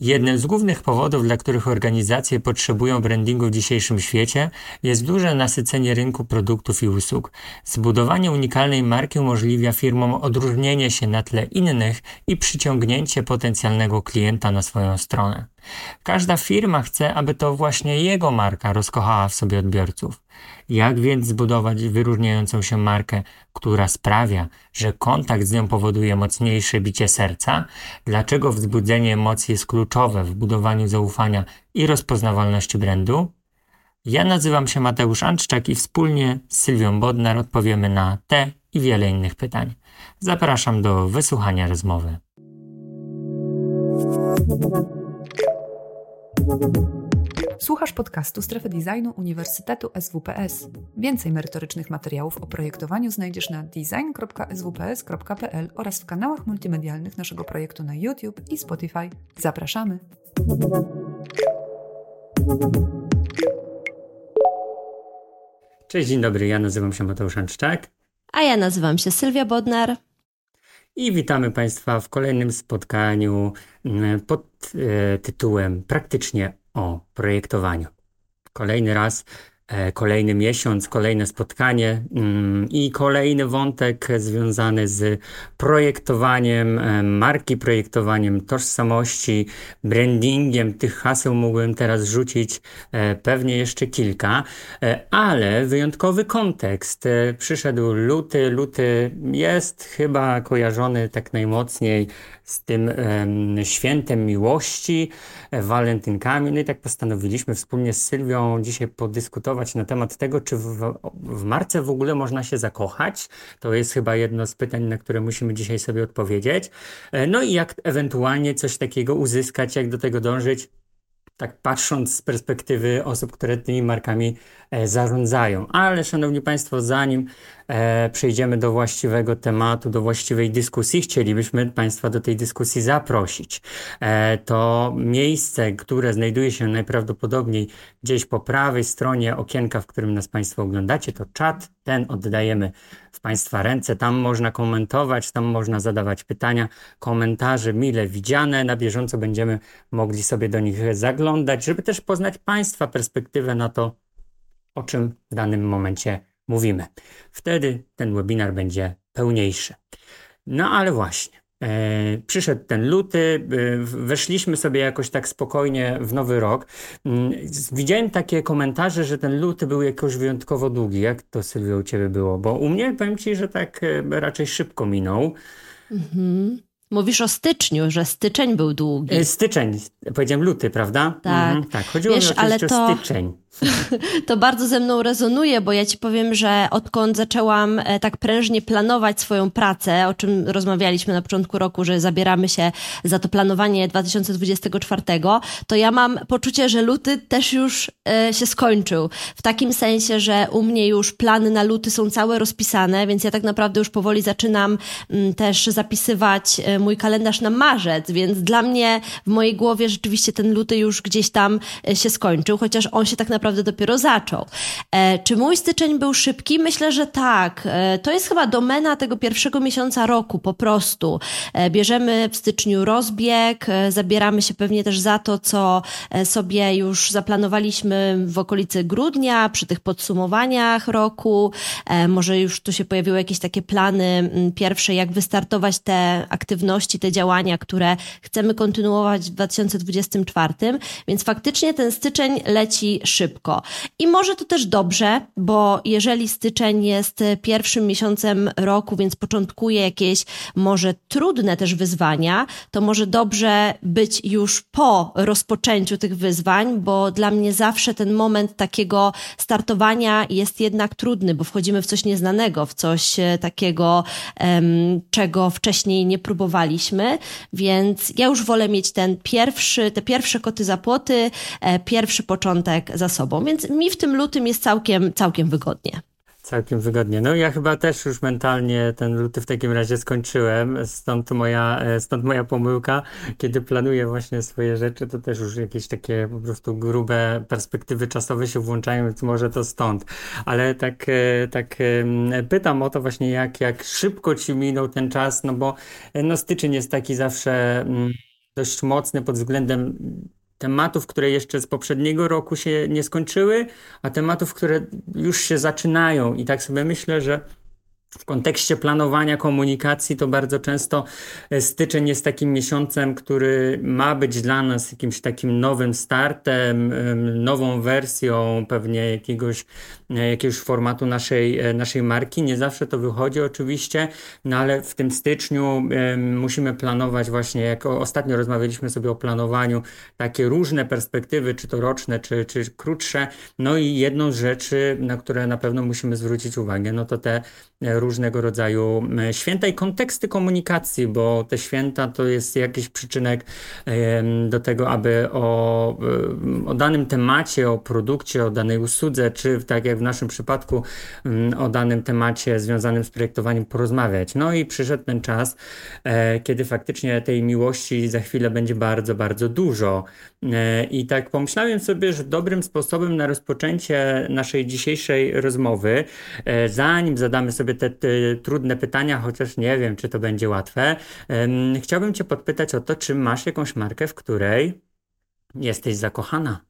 Jednym z głównych powodów, dla których organizacje potrzebują brandingu w dzisiejszym świecie, jest duże nasycenie rynku produktów i usług. Zbudowanie unikalnej marki umożliwia firmom odróżnienie się na tle innych i przyciągnięcie potencjalnego klienta na swoją stronę. Każda firma chce, aby to właśnie jego marka rozkochała w sobie odbiorców. Jak więc zbudować wyróżniającą się markę, która sprawia, że kontakt z nią powoduje mocniejsze bicie serca? Dlaczego wzbudzenie emocji jest kluczowe w budowaniu zaufania i rozpoznawalności brandu? Ja nazywam się Mateusz Anczczak i wspólnie z Sylwią Bodnar odpowiemy na te i wiele innych pytań. Zapraszam do wysłuchania rozmowy. Słuchasz podcastu Strefy Designu Uniwersytetu SWPS. Więcej merytorycznych materiałów o projektowaniu znajdziesz na design.swps.pl oraz w kanałach multimedialnych naszego projektu na YouTube i Spotify. Zapraszamy! Cześć, dzień dobry, ja nazywam się Mateusz Anczczak. A ja nazywam się Sylwia Bodnar. I witamy Państwa w kolejnym spotkaniu mm, pod e, tytułem Praktycznie o projektowaniu. Kolejny raz E, kolejny miesiąc, kolejne spotkanie mm, i kolejny wątek związany z projektowaniem e, marki, projektowaniem tożsamości, brandingiem. Tych haseł mógłbym teraz rzucić e, pewnie jeszcze kilka, ale wyjątkowy kontekst. Przyszedł luty. Luty jest chyba kojarzony tak najmocniej z tym świętem miłości, walentynkami. No i tak postanowiliśmy wspólnie z Sylwią dzisiaj podyskutować na temat tego, czy w, w marce w ogóle można się zakochać. To jest chyba jedno z pytań, na które musimy dzisiaj sobie odpowiedzieć. E, no i jak ewentualnie coś takiego uzyskać, jak do tego dążyć tak patrząc z perspektywy osób, które tymi markami e, zarządzają. Ale szanowni Państwo, zanim e, przejdziemy do właściwego tematu, do właściwej dyskusji, chcielibyśmy Państwa do tej dyskusji zaprosić. E, to miejsce, które znajduje się najprawdopodobniej gdzieś po prawej stronie okienka, w którym nas Państwo oglądacie, to czat. Ten oddajemy w Państwa ręce. Tam można komentować, tam można zadawać pytania, komentarze mile widziane. Na bieżąco będziemy mogli sobie do nich zaglądać, żeby też poznać Państwa perspektywę na to, o czym w danym momencie mówimy. Wtedy ten webinar będzie pełniejszy. No ale właśnie. E, przyszedł ten luty, e, weszliśmy sobie jakoś tak spokojnie w nowy rok. Mm, widziałem takie komentarze, że ten luty był jakoś wyjątkowo długi. Jak to Sylwia u ciebie było? Bo u mnie powiem ci, że tak e, raczej szybko minął. Mhm. Mówisz o styczniu, że styczeń był długi. Styczeń, powiedziałem luty, prawda? Tak. Mhm, tak, chodziło Wiesz, mi oczywiście to... o styczeń. to bardzo ze mną rezonuje, bo ja ci powiem, że odkąd zaczęłam e, tak prężnie planować swoją pracę, o czym rozmawialiśmy na początku roku, że zabieramy się za to planowanie 2024, to ja mam poczucie, że luty też już e, się skończył. W takim sensie, że u mnie już plany na luty są całe rozpisane, więc ja tak naprawdę już powoli zaczynam mm, też zapisywać e, mój kalendarz na marzec, więc dla mnie w mojej głowie rzeczywiście ten luty już gdzieś tam się skończył, chociaż on się tak naprawdę naprawdę dopiero zaczął. E, czy mój styczeń był szybki? Myślę, że tak. E, to jest chyba domena tego pierwszego miesiąca roku po prostu. E, bierzemy w styczniu rozbieg, zabieramy się pewnie też za to, co sobie już zaplanowaliśmy w okolicy grudnia, przy tych podsumowaniach roku. Może już tu się pojawiły jakieś takie plany pierwsze, jak wystartować te aktywności, te działania, które chcemy kontynuować w 2024. Więc faktycznie ten styczeń leci szybko szybko. I może to też dobrze, bo jeżeli styczeń jest pierwszym miesiącem roku, więc początkuje jakieś może trudne też wyzwania, to może dobrze być już po rozpoczęciu tych wyzwań, bo dla mnie zawsze ten moment takiego startowania jest jednak trudny, bo wchodzimy w coś nieznanego, w coś e, takiego, czego wcześniej nie próbowaliśmy, więc ja już wolę mieć ten pierwszy, te pierwsze koty za płoty, e, pierwszy początek za sobą sobą, więc mi w tym lutym jest całkiem, całkiem wygodnie. Całkiem wygodnie. No ja chyba też już mentalnie ten luty w takim razie skończyłem, stąd moja, e, stąd moja pomyłka. Kiedy planuję właśnie swoje rzeczy, to też już jakieś takie po prostu grube perspektywy czasowe się włączają, więc może to stąd. Ale tak, e, tak pytam o to właśnie, jak, jak szybko ci minął ten czas, no bo e, no styczeń jest taki zawsze mm, dość mocny pod względem tematów, które jeszcze z poprzedniego roku się nie skończyły, a tematów, które już się zaczynają. I tak sobie myślę, że w kontekście planowania komunikacji to bardzo często e, styczeń jest takim miesiącem, który ma być dla nas jakimś takim nowym startem, nową wersją pewnie jakiegoś, jakiegoś formatu naszej, e, naszej marki. Nie zawsze to wychodzi oczywiście, no ale w tym styczniu musimy planować właśnie, jak ostatnio rozmawialiśmy sobie o planowaniu, takie różne perspektywy, czy to roczne, czy, czy krótsze. No i jedną z rzeczy, na które na pewno musimy zwrócić uwagę, no to te różnego rodzaju święta i konteksty komunikacji, bo te święta to jest jakiś przyczynek do tego, aby o, o danym temacie, o produkcie, o danej usłudze, czy tak jak w naszym przypadku o danym temacie związanym z projektowaniem porozmawiać. No i przyszedł ten czas, e, kiedy faktycznie tej miłości za chwilę będzie bardzo, bardzo dużo. E, I tak pomyślałem sobie, że dobrym sposobem na rozpoczęcie naszej dzisiejszej rozmowy, e, zanim zadamy sobie te, te trudne pytania, chociaż nie wiem, czy to będzie łatwe, chciałbym Cię podpytać o to, czy masz jakąś markę, w której jesteś zakochana?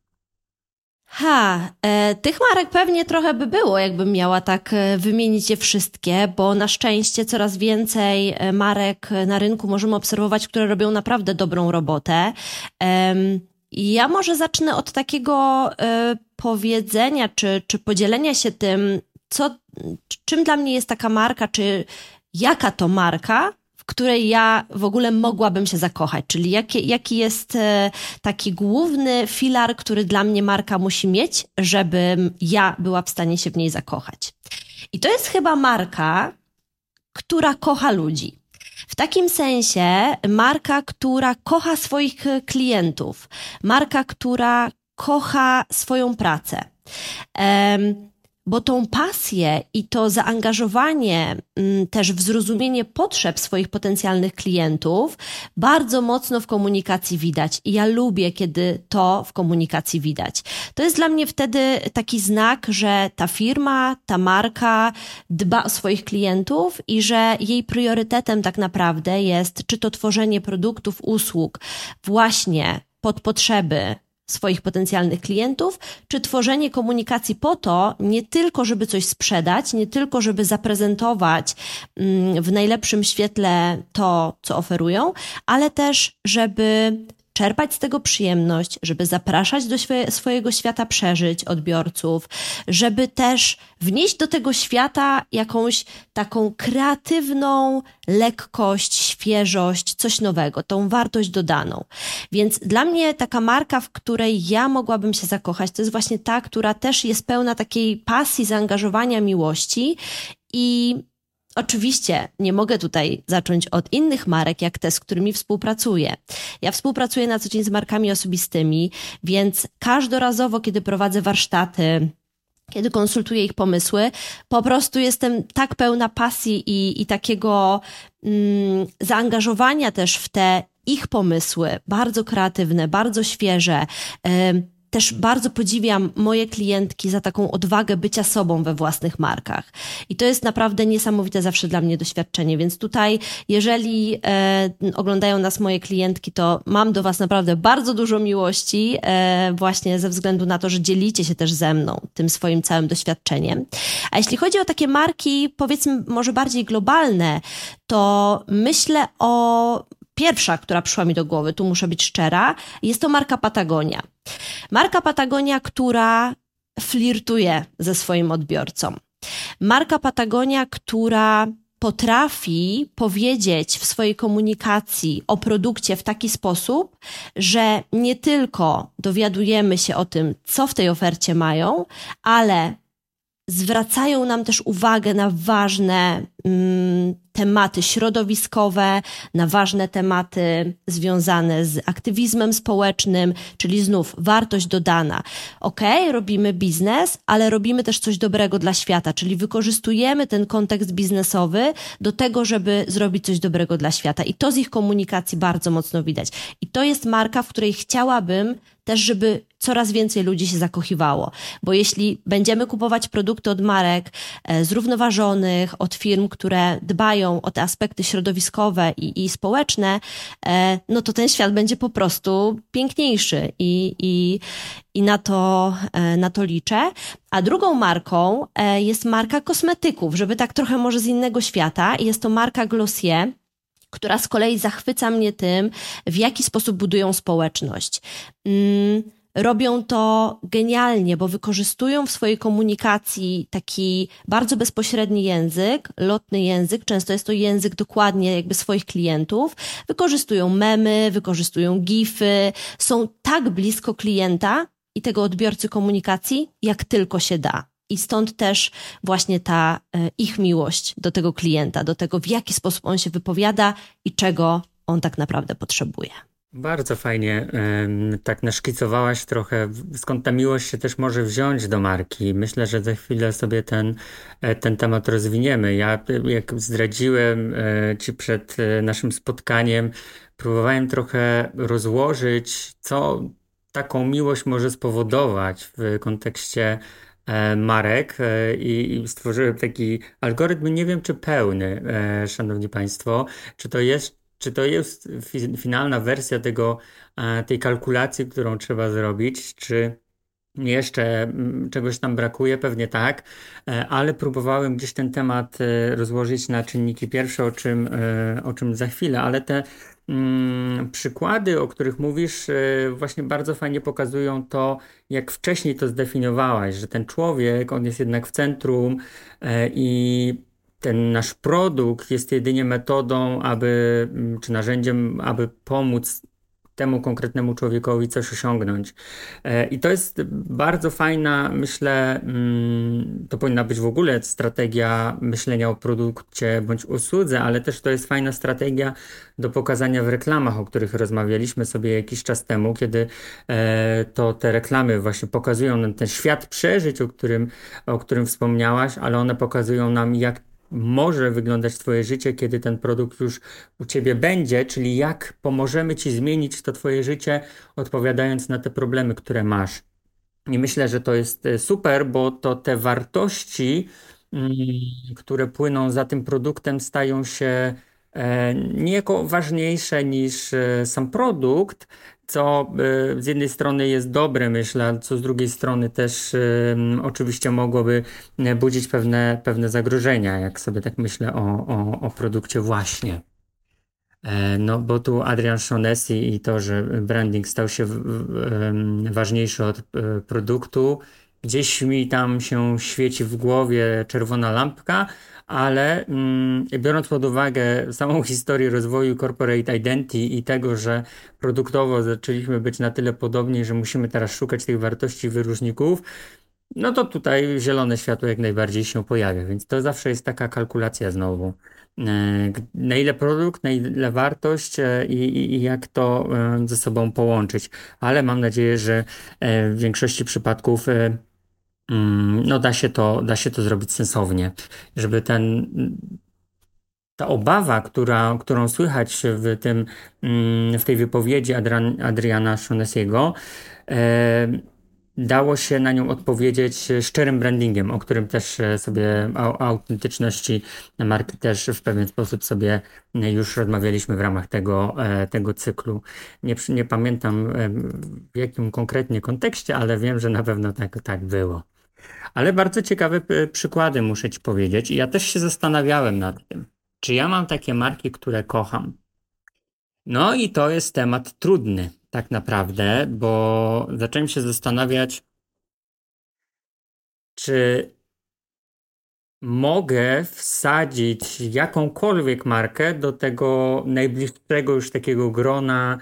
Ha, e, tych marek pewnie trochę by było, jakbym miała tak e, wymienić je wszystkie, bo na szczęście coraz więcej e, marek na rynku możemy obserwować, które robią naprawdę dobrą robotę. E, ja może zacznę od takiego e, powiedzenia, czy, czy podzielenia się tym, co, czym dla mnie jest taka marka, czy jaka to marka, której ja w ogóle mogłabym się zakochać, czyli jaki, jaki jest e, taki główny filar, który dla mnie marka musi mieć, żebym ja była w stanie się w niej zakochać. I to jest chyba marka, która kocha ludzi. W takim sensie marka, która kocha swoich klientów, marka, która kocha swoją pracę. Um, bo tą pasję i to zaangażowanie, mm, też w zrozumienie potrzeb swoich potencjalnych klientów bardzo mocno w komunikacji widać. I ja lubię, kiedy to w komunikacji widać. To jest dla mnie wtedy taki znak, że ta firma, ta marka dba o swoich klientów i że jej priorytetem tak naprawdę jest, czy to tworzenie produktów, usług właśnie pod potrzeby swoich potencjalnych klientów, czy tworzenie komunikacji po to, nie tylko, żeby coś sprzedać, nie tylko, żeby zaprezentować mm, w najlepszym świetle to, co oferują, ale też, żeby czerpać z tego przyjemność, żeby zapraszać do swojego świata przeżyć odbiorców, żeby też wnieść do tego świata jakąś taką kreatywną lekkość, świeżość, coś nowego, tą wartość dodaną. Więc dla mnie taka marka, w której ja mogłabym się zakochać, to jest właśnie ta, która też jest pełna takiej pasji, zaangażowania, miłości i Oczywiście nie mogę tutaj zacząć od innych marek, jak te, z którymi współpracuję. Ja współpracuję na co dzień z markami osobistymi, więc każdorazowo, kiedy prowadzę warsztaty, kiedy konsultuję ich pomysły, po prostu jestem tak pełna pasji i, i takiego mm, zaangażowania też w te ich pomysły, bardzo kreatywne, bardzo świeże. Yy, też bardzo podziwiam moje klientki za taką odwagę bycia sobą we własnych markach. I to jest naprawdę niesamowite zawsze dla mnie doświadczenie. Więc tutaj, jeżeli e, oglądają nas moje klientki, to mam do Was naprawdę bardzo dużo miłości, e, właśnie ze względu na to, że dzielicie się też ze mną tym swoim całym doświadczeniem. A jeśli chodzi o takie marki, powiedzmy, może bardziej globalne, to myślę o pierwsza, która przyszła mi do głowy, tu muszę być szczera, jest to marka Patagonia. Marka Patagonia, która flirtuje ze swoim odbiorcą. Marka Patagonia, która potrafi powiedzieć w swojej komunikacji o produkcie w taki sposób, że nie tylko dowiadujemy się o tym, co w tej ofercie mają, ale zwracają nam też uwagę na ważne mm, tematy środowiskowe, na ważne tematy związane z aktywizmem społecznym, czyli znów wartość dodana. Ok, robimy biznes, ale robimy też coś dobrego dla świata, czyli wykorzystujemy ten kontekst biznesowy do tego, żeby zrobić coś dobrego dla świata. I to z ich komunikacji bardzo mocno widać. I to jest marka, w której chciałabym też, żeby coraz więcej ludzi się zakochiwało. Bo jeśli będziemy kupować produkty od marek e, zrównoważonych, od firm, które dbają o te aspekty środowiskowe i, i społeczne, e, no to ten świat będzie po prostu piękniejszy i, i, i na, to, e, na to liczę. A drugą marką jest marka kosmetyków, żeby tak trochę może z innego świata. Jest to marka Glossier która z kolei zachwyca mnie tym, w jaki sposób budują społeczność. Mm, robią to genialnie, bo wykorzystują w swojej komunikacji taki bardzo bezpośredni język, lotny język, często jest to język dokładnie jakby swoich klientów. Wykorzystują memy, wykorzystują gify, są tak blisko klienta i tego odbiorcy komunikacji, jak tylko się da. I stąd też właśnie ta e, ich miłość do tego klienta, do tego, w jaki sposób on się wypowiada i czego on tak naprawdę potrzebuje. Bardzo fajnie tak naszkicowałaś trochę, skąd ta miłość się też może wziąć do marki. Myślę, że za chwilę sobie ten, e, ten temat rozwiniemy. Ja, jak zdradziłem e, Ci przed naszym spotkaniem, próbowałem trochę rozłożyć, co taką miłość może spowodować w kontekście marek e, i stworzyłem taki algorytm, nie wiem czy pełny, e, szanowni państwo, czy to jest czy to jest finalna wersja tego, tej kalkulacji, którą trzeba zrobić, czy jeszcze mm, czegoś tam brakuje, pewnie tak, ale próbowałem gdzieś ten temat rozłożyć na czynniki pierwsze, o czym, o czym za chwilę, ale te przykłady, o których mówisz, e, właśnie bardzo fajnie pokazują to, jak wcześniej to zdefiniowałaś, że ten człowiek, on jest jednak w centrum e, i ten nasz produkt jest jedynie metodą, aby, mm, czy narzędziem, aby pomóc temu konkretnemu człowiekowi coś osiągnąć. E, I to jest bardzo fajna, myślę, mm, to powinna być w ogóle strategia myślenia o produkcie bądź usłudze, ale też to jest fajna strategia do pokazania w reklamach, o których rozmawialiśmy sobie jakiś czas temu, kiedy e, to te reklamy właśnie pokazują nam ten świat przeżyć, o którym, o którym wspomniałaś, ale one pokazują nam, jak może wyglądać Twoje życie, kiedy ten produkt już u Ciebie będzie, czyli jak pomożemy Ci zmienić to Twoje życie, odpowiadając na te problemy, które masz. I myślę, że to jest e, super, bo to te wartości, mm, które płyną za tym produktem, stają się e, niejako ważniejsze niż e, sam produkt, co y, z jednej strony jest dobre, myślę, co z drugiej strony też y, oczywiście mogłoby y, budzić pewne, pewne zagrożenia, jak sobie tak myślę o, o, o produkcie właśnie. E, no, bo tu Adrian Shaughnessy i to, że branding stał się ważniejszy od produktu, gdzieś mi tam się świeci w głowie czerwona lampka, ale mm, biorąc pod uwagę samą historię rozwoju corporate identity i tego, że produktowo zaczęliśmy być na tyle podobni, że musimy teraz szukać tych wartości wyróżników, no to tutaj zielone światło jak najbardziej się pojawia, więc to zawsze jest taka kalkulacja znowu. E, na ile produkt, na ile wartość e, i, i, i jak to e, ze sobą połączyć. Ale mam nadzieję, że w większości przypadków no da się to, da się to zrobić sensownie, żeby ten ta obawa, która, którą słychać w, tym, mm, w tej wypowiedzi Adrian, Adriana Shonesiego, e, dało się na nią odpowiedzieć szczerym brandingiem, o którym też e, sobie, o autentyczności marki też w pewien sposób sobie już rozmawialiśmy w ramach tego, e, tego cyklu. Nie, nie pamiętam w jakim konkretnie kontekście, ale wiem, że na pewno tak, tak było. Ale bardzo ciekawe e, przykłady muszę Ci powiedzieć. Ja też się zastanawiałem nad tym, czy ja mam takie marki, które kocham. No i to jest temat trudny, tak naprawdę, bo zacząłem się zastanawiać, czy mogę wsadzić jakąkolwiek markę do tego najbliższego już takiego grona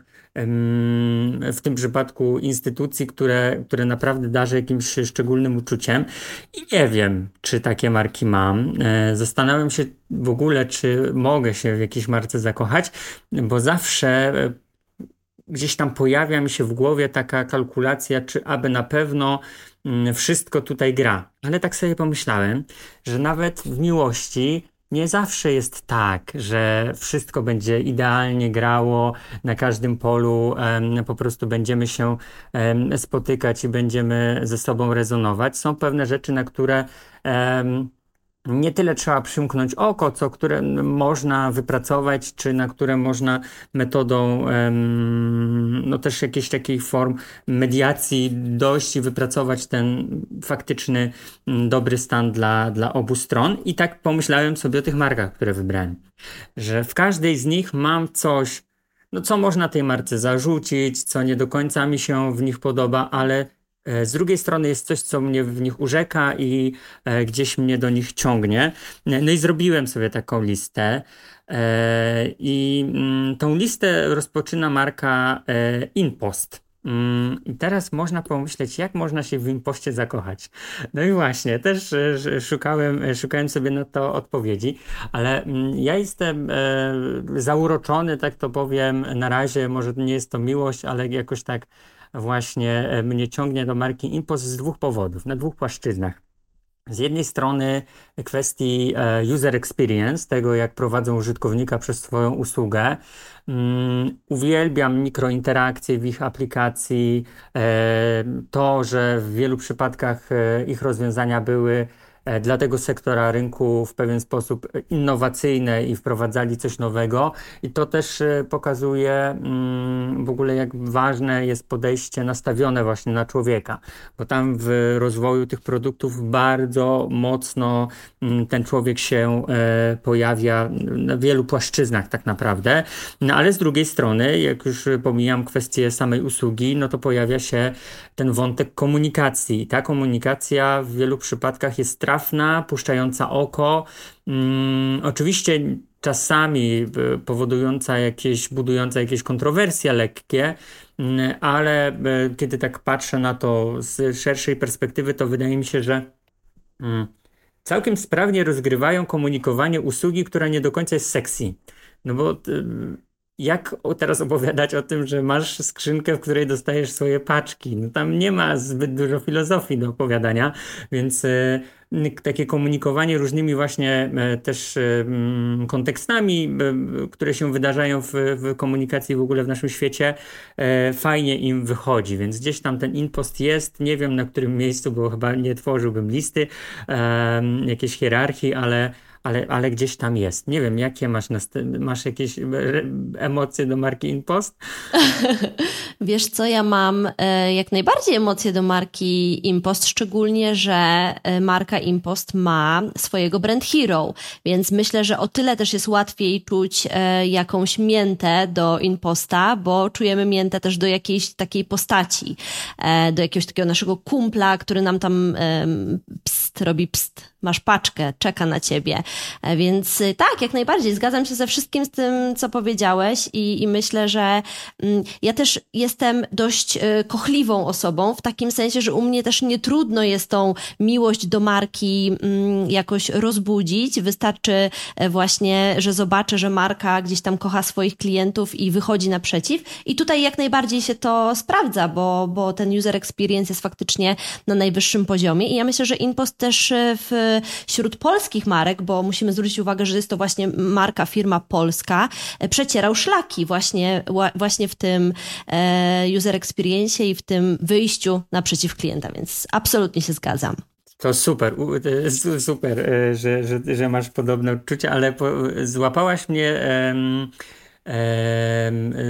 w tym przypadku instytucji, które, które naprawdę darzę jakimś szczególnym uczuciem i nie wiem, czy takie marki mam. E, zastanawiam się w ogóle, czy mogę się w jakiejś marce zakochać, bo zawsze e, gdzieś tam pojawia mi się w głowie taka kalkulacja, czy aby na pewno mm, wszystko tutaj gra. Ale tak sobie pomyślałem, że nawet w miłości nie zawsze jest tak, że wszystko będzie idealnie grało na każdym polu, po prostu będziemy się spotykać i będziemy ze sobą rezonować. Są pewne rzeczy, na które nie tyle trzeba przymknąć oko, co które można wypracować, czy na które można metodą no też jakiejś takiej form mediacji dojść i wypracować ten faktyczny mm, dobry stan dla, dla obu stron. I tak pomyślałem sobie o tych markach, które wybrałem, że w każdej z nich mam coś, no co można tej marce zarzucić, co nie do końca mi się w nich podoba, ale z drugiej strony jest coś, co mnie w nich urzeka i e, gdzieś mnie do nich ciągnie. E, no i zrobiłem sobie taką listę. I mm, tą listę rozpoczyna marka InPost. Mm, I teraz można pomyśleć, jak można się w impoście zakochać. No i właśnie, też szukałem, szukałem sobie na to odpowiedzi, ale mm, ja jestem zauroczony, tak to powiem, na razie, może nie jest to miłość, ale jakoś tak właśnie e, mnie ciągnie do marki Impost z dwóch powodów, na dwóch płaszczyznach. Z jednej strony kwestii e, user experience, tego jak prowadzą użytkownika przez swoją usługę. Um, uwielbiam mikrointerakcje w ich aplikacji, e, to, że w wielu przypadkach ich rozwiązania były dla tego sektora rynku w pewien sposób innowacyjne i wprowadzali coś nowego. I to też e, pokazuje mm, w ogóle, jak ważne jest podejście nastawione właśnie na człowieka, bo tam w rozwoju tych produktów bardzo mocno mm, ten człowiek się e, pojawia na wielu płaszczyznach tak naprawdę. No ale z drugiej strony, jak już pomijam kwestię samej usługi, no to pojawia się ten wątek komunikacji. I ta komunikacja w wielu przypadkach jest trafna, puszczająca oko. Hmm, oczywiście czasami e, powodująca jakieś, budująca jakieś kontrowersje lekkie, mm, ale e, kiedy tak patrzę na to z szerszej perspektywy, to wydaje mi się, że mm, całkiem sprawnie rozgrywają komunikowanie usługi, która nie do końca jest sexy. No bo jak teraz opowiadać o tym, że masz skrzynkę, w której dostajesz swoje paczki? No tam nie ma zbyt dużo filozofii do opowiadania, więc e, takie komunikowanie różnymi właśnie e, też e, kontekstami, które się wydarzają w, w, komunikacji w ogóle w naszym świecie, fajnie im wychodzi, więc gdzieś tam ten impost jest, nie wiem na którym miejscu, bo chyba nie tworzyłbym listy, jakiejś hierarchii, ale ale, ale gdzieś tam jest. Nie wiem, jakie masz, masz jakieś emocje do marki InPost? Wiesz co, ja mam e, jak najbardziej emocje do marki InPost, szczególnie, że e, marka InPost ma swojego brand hero, więc myślę, że o tyle też jest łatwiej czuć e, jakąś miętę do InPosta, bo czujemy miętę też do jakiejś takiej postaci, do jakiegoś takiego naszego kumpla, który nam tam pst, robi pst, masz paczkę, czeka na ciebie. E, więc y, tak, jak najbardziej zgadzam się ze wszystkim z tym, co powiedziałeś i, i myślę, że mm, ja też jestem dość y, kochliwą osobą, w takim sensie, że u mnie też nie trudno jest tą miłość do marki mm, jakoś rozbudzić. Wystarczy e, właśnie, że zobaczę, że marka gdzieś tam kocha swoich klientów i wychodzi naprzeciw. I tutaj jak najbardziej się to sprawdza, bo, bo ten user experience jest faktycznie na najwyższym poziomie. I ja myślę, że InPost też y, w wśród polskich marek, bo musimy zwrócić uwagę, że jest to właśnie marka, firma polska, e, przecierał szlaki właśnie, właśnie w tym e, user experience i w tym wyjściu naprzeciw klienta, więc absolutnie się zgadzam. To super, super, e, że, że, że masz podobne odczucia, ale złapałaś mnie.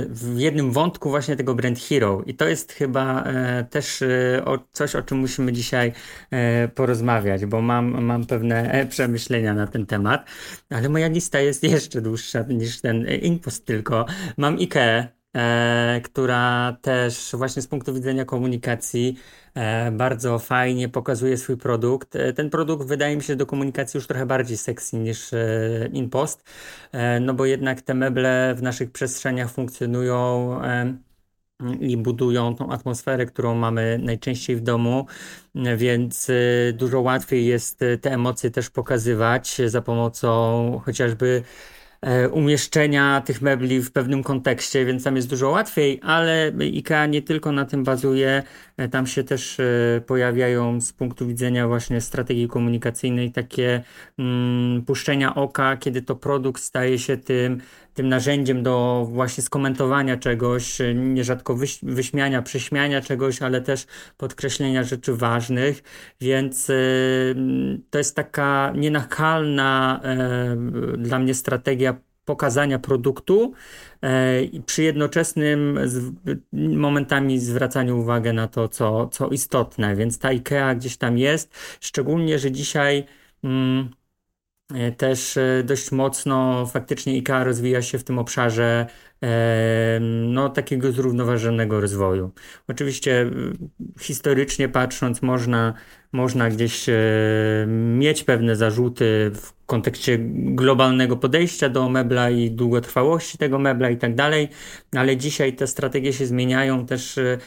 W jednym wątku właśnie tego brand hero. I to jest chyba e, też e, coś, o czym musimy dzisiaj e, porozmawiać, bo mam, mam pewne przemyślenia na ten temat, ale moja lista jest jeszcze dłuższa niż ten impost tylko. Mam IKEA, e, która też właśnie z punktu widzenia komunikacji e, bardzo fajnie pokazuje swój produkt. E, ten produkt wydaje mi się do komunikacji już trochę bardziej sexy niż e, InPost, e, no bo jednak te meble w naszych przestrzeniach funkcjonują e, i budują tą atmosferę, którą mamy najczęściej w domu, więc dużo łatwiej jest te emocje też pokazywać za pomocą chociażby umieszczenia tych mebli w pewnym kontekście, więc tam jest dużo łatwiej, ale IKEA nie tylko na tym bazuje, e, tam się też e, pojawiają z punktu widzenia właśnie strategii komunikacyjnej takie mm, puszczenia oka, kiedy to produkt staje się tym tym narzędziem do właśnie skomentowania czegoś, nierzadko wyś, wyśmiania, prześmiania czegoś, ale też podkreślenia rzeczy ważnych, więc to jest taka nienachalna dla mnie strategia pokazania produktu e, i przy jednoczesnym momentami zwracaniu uwagi na to, co, co istotne. Więc ta IKEA gdzieś tam jest, szczególnie, że dzisiaj. Mm, e, też e, dość mocno faktycznie IKEA rozwija się w tym obszarze no, takiego zrównoważonego rozwoju. Oczywiście historycznie patrząc można, można gdzieś mieć pewne zarzuty w kontekście globalnego podejścia do mebla i długotrwałości tego mebla i tak dalej, ale dzisiaj te strategie się zmieniają też e,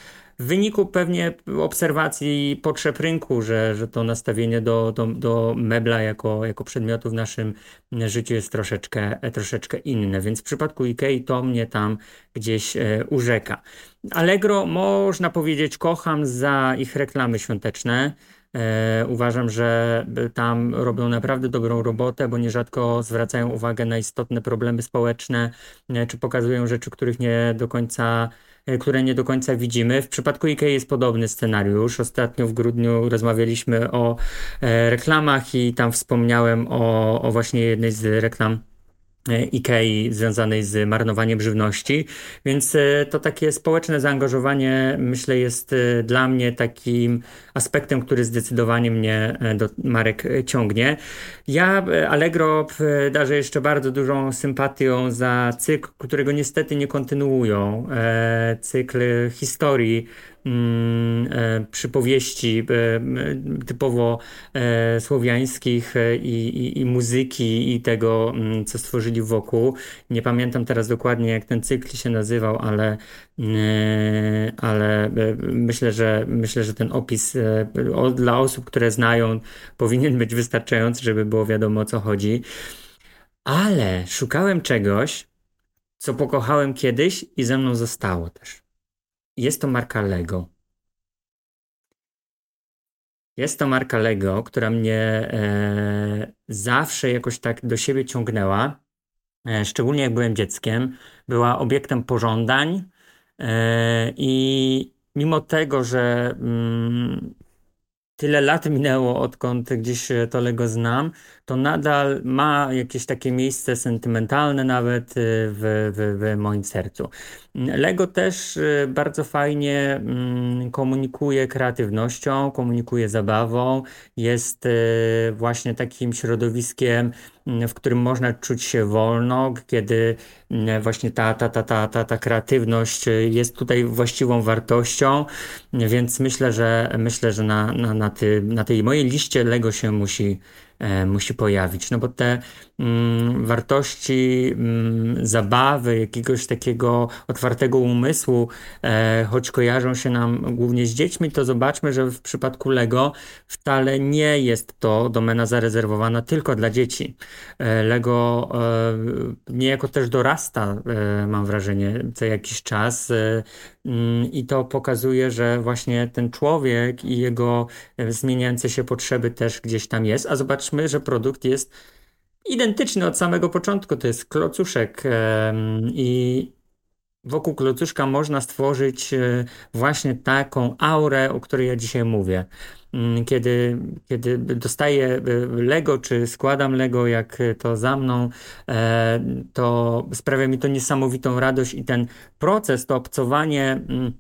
w wyniku pewnie obserwacji potrzeb rynku, że, że to nastawienie do, do, do mebla jako, jako przedmiotu w naszym życiu jest troszeczkę, troszeczkę inne. Więc w przypadku IKEA to mnie tam gdzieś e, urzeka. Allegro można powiedzieć kocham za ich reklamy świąteczne. E, uważam, że tam robią naprawdę dobrą robotę, bo nierzadko zwracają uwagę na istotne problemy społeczne, e, czy pokazują rzeczy, których nie do końca które nie do końca widzimy. W przypadku IKEA jest podobny scenariusz. Ostatnio w grudniu rozmawialiśmy o reklamach i tam wspomniałem o, o właśnie jednej z reklam E, IKEA związanej z marnowaniem żywności, więc e, to takie społeczne zaangażowanie myślę jest e, dla mnie takim aspektem, który zdecydowanie mnie do marek ciągnie. Ja Allegro darzę jeszcze bardzo dużą sympatią za cykl, którego niestety nie kontynuują, cykl historii e, przypowieści e, typowo e, słowiańskich i, i, i, muzyki i tego, mm, co stworzyli wokół. Nie pamiętam teraz dokładnie, jak ten cykl się nazywał, ale, ale myślę, że myślę, że ten opis dla osób, które znają, powinien być wystarczający, żeby było wiadomo o co chodzi. Ale szukałem czegoś, co pokochałem kiedyś i ze mną zostało też. Jest to marka Lego. Jest to marka Lego, która mnie e, zawsze jakoś tak do siebie ciągnęła. E, szczególnie jak byłem dzieckiem. Była obiektem pożądań. E, I mimo tego, że mm, tyle lat minęło, odkąd gdzieś to Lego znam, to nadal ma jakieś takie miejsce sentymentalne nawet y, w, w, w moim sercu. Lego też y, bardzo fajnie mm, komunikuje kreatywnością, komunikuje zabawą, jest y, właśnie takim środowiskiem, mm, w którym można czuć się wolno, kiedy mm, właśnie ta, ta, ta, ta, ta, ta kreatywność jest tutaj właściwą wartością, więc myślę, że myślę, że na, na, na, ty, na tej mojej liście Lego się musi musi pojawić. No bo te wartości mm, zabawy, jakiegoś takiego otwartego umysłu, e, choć kojarzą się nam głównie z dziećmi, to zobaczmy, że w przypadku Lego wcale nie jest to domena zarezerwowana tylko dla dzieci. E, Lego e, niejako też dorasta, mam wrażenie, co jakiś czas mm, i to pokazuje, że właśnie ten człowiek i jego zmieniające się potrzeby też gdzieś tam jest. A zobacz zobaczmy, że produkt jest identyczny od samego początku. To jest klocuszek i wokół klocuszka można stworzyć e, właśnie taką aurę, o której ja dzisiaj mówię. Mm, kiedy, kiedy dostaję e, Lego, czy składam Lego, jak to za mną, e, to sprawia mi to niesamowitą radość i ten proces, to obcowanie mm,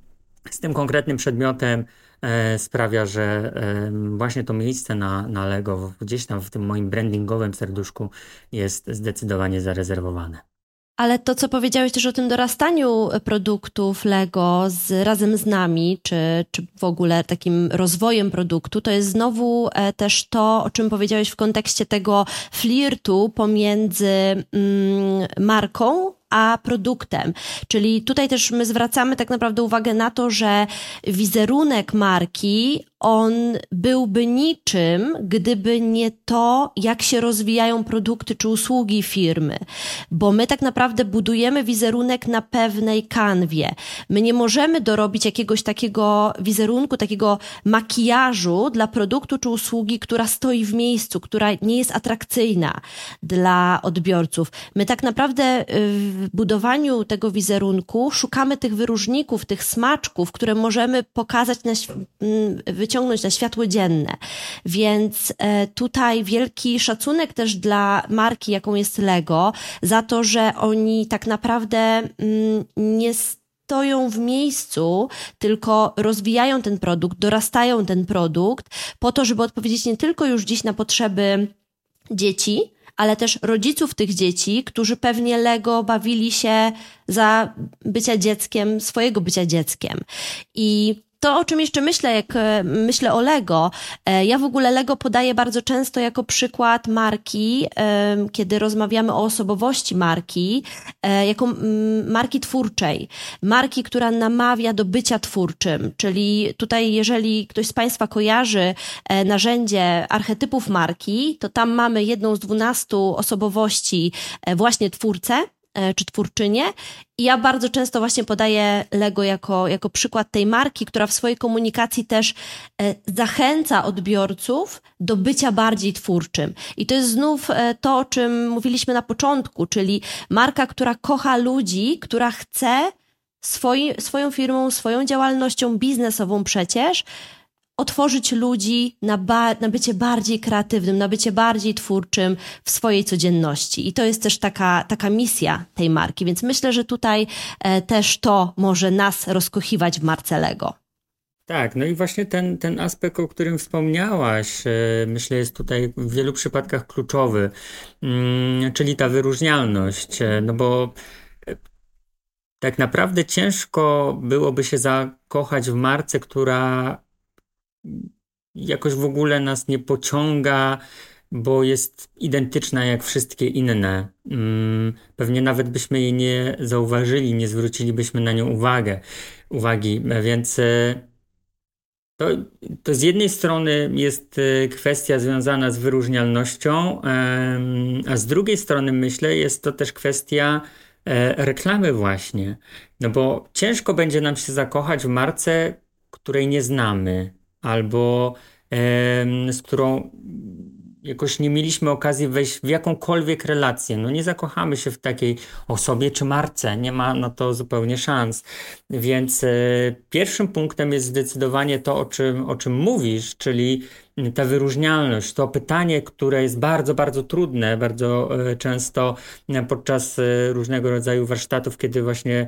z tym konkretnym przedmiotem E, sprawia, że właśnie to miejsce na, na Lego gdzieś tam w tym moim brandingowym serduszku jest zdecydowanie zarezerwowane. Ale to, co powiedziałeś też o tym dorastaniu produktów Lego z, razem z nami, czy, czy w ogóle takim rozwojem produktu, to jest znowu e, też to, o czym powiedziałeś w kontekście tego flirtu pomiędzy mm, marką a produktem. Czyli tutaj też my zwracamy tak naprawdę uwagę na to, że wizerunek marki on byłby niczym, gdyby nie to, jak się rozwijają produkty czy usługi firmy. Bo my tak naprawdę budujemy wizerunek na pewnej kanwie. My nie możemy dorobić jakiegoś takiego wizerunku, takiego makijażu dla produktu czy usługi, która stoi w miejscu, która nie jest atrakcyjna dla odbiorców. My tak naprawdę y, w budowaniu tego wizerunku szukamy tych wyróżników, tych smaczków, które możemy pokazać, na, wyciągnąć na światło dzienne. Więc e, tutaj wielki szacunek też dla marki, jaką jest Lego, za to, że oni tak naprawdę nie stoją w miejscu, tylko rozwijają ten produkt, dorastają ten produkt po to, żeby odpowiedzieć nie tylko już dziś na potrzeby dzieci, ale też rodziców tych dzieci, którzy pewnie Lego bawili się za bycia dzieckiem, swojego bycia dzieckiem. I to, o czym jeszcze myślę, jak e, myślę o Lego, e, ja w ogóle Lego podaję bardzo często jako przykład marki, kiedy rozmawiamy o osobowości marki, e, jako marki twórczej. Marki, która namawia do bycia twórczym. Czyli tutaj, jeżeli ktoś z Państwa kojarzy narzędzie archetypów marki, to tam mamy jedną z dwunastu osobowości właśnie twórcę, E, czy twórczynię. I ja bardzo często właśnie podaję Lego jako, jako przykład tej marki, która w swojej komunikacji też e, zachęca odbiorców do bycia bardziej twórczym. I to jest znów e, to, o czym mówiliśmy na początku, czyli marka, która kocha ludzi, która chce swoi, swoją firmą, swoją działalnością biznesową przecież otworzyć ludzi na, ba- na bycie bardziej kreatywnym, na bycie bardziej twórczym w swojej codzienności. I to jest też taka, taka misja tej marki, więc myślę, że tutaj e, też to może nas rozkochiwać w marce Lego. Tak, no i właśnie ten, ten aspekt, o którym wspomniałaś, e, myślę, jest tutaj w wielu przypadkach kluczowy, mm, czyli ta wyróżnialność, e, no bo e, tak naprawdę ciężko byłoby się zakochać w marce, która jakoś w ogóle nas nie pociąga, bo jest identyczna jak wszystkie inne. Mm, pewnie nawet byśmy jej nie zauważyli, nie zwrócilibyśmy na nią uwagę, uwagi, więc e, to, to z jednej strony jest e, kwestia związana z wyróżnialnością, a z drugiej strony myślę, jest to też kwestia e, reklamy właśnie. No bo ciężko będzie nam się zakochać w marce, której nie znamy, albo z którą jakoś nie mieliśmy okazji wejść w jakąkolwiek relację. No nie zakochamy się w takiej osobie czy marce, nie ma na to zupełnie szans. Więc e, pierwszym punktem jest zdecydowanie to, o czym, o czym mówisz, czyli ta wyróżnialność, to pytanie, które jest bardzo, bardzo trudne, bardzo e, często podczas e, różnego rodzaju warsztatów, kiedy właśnie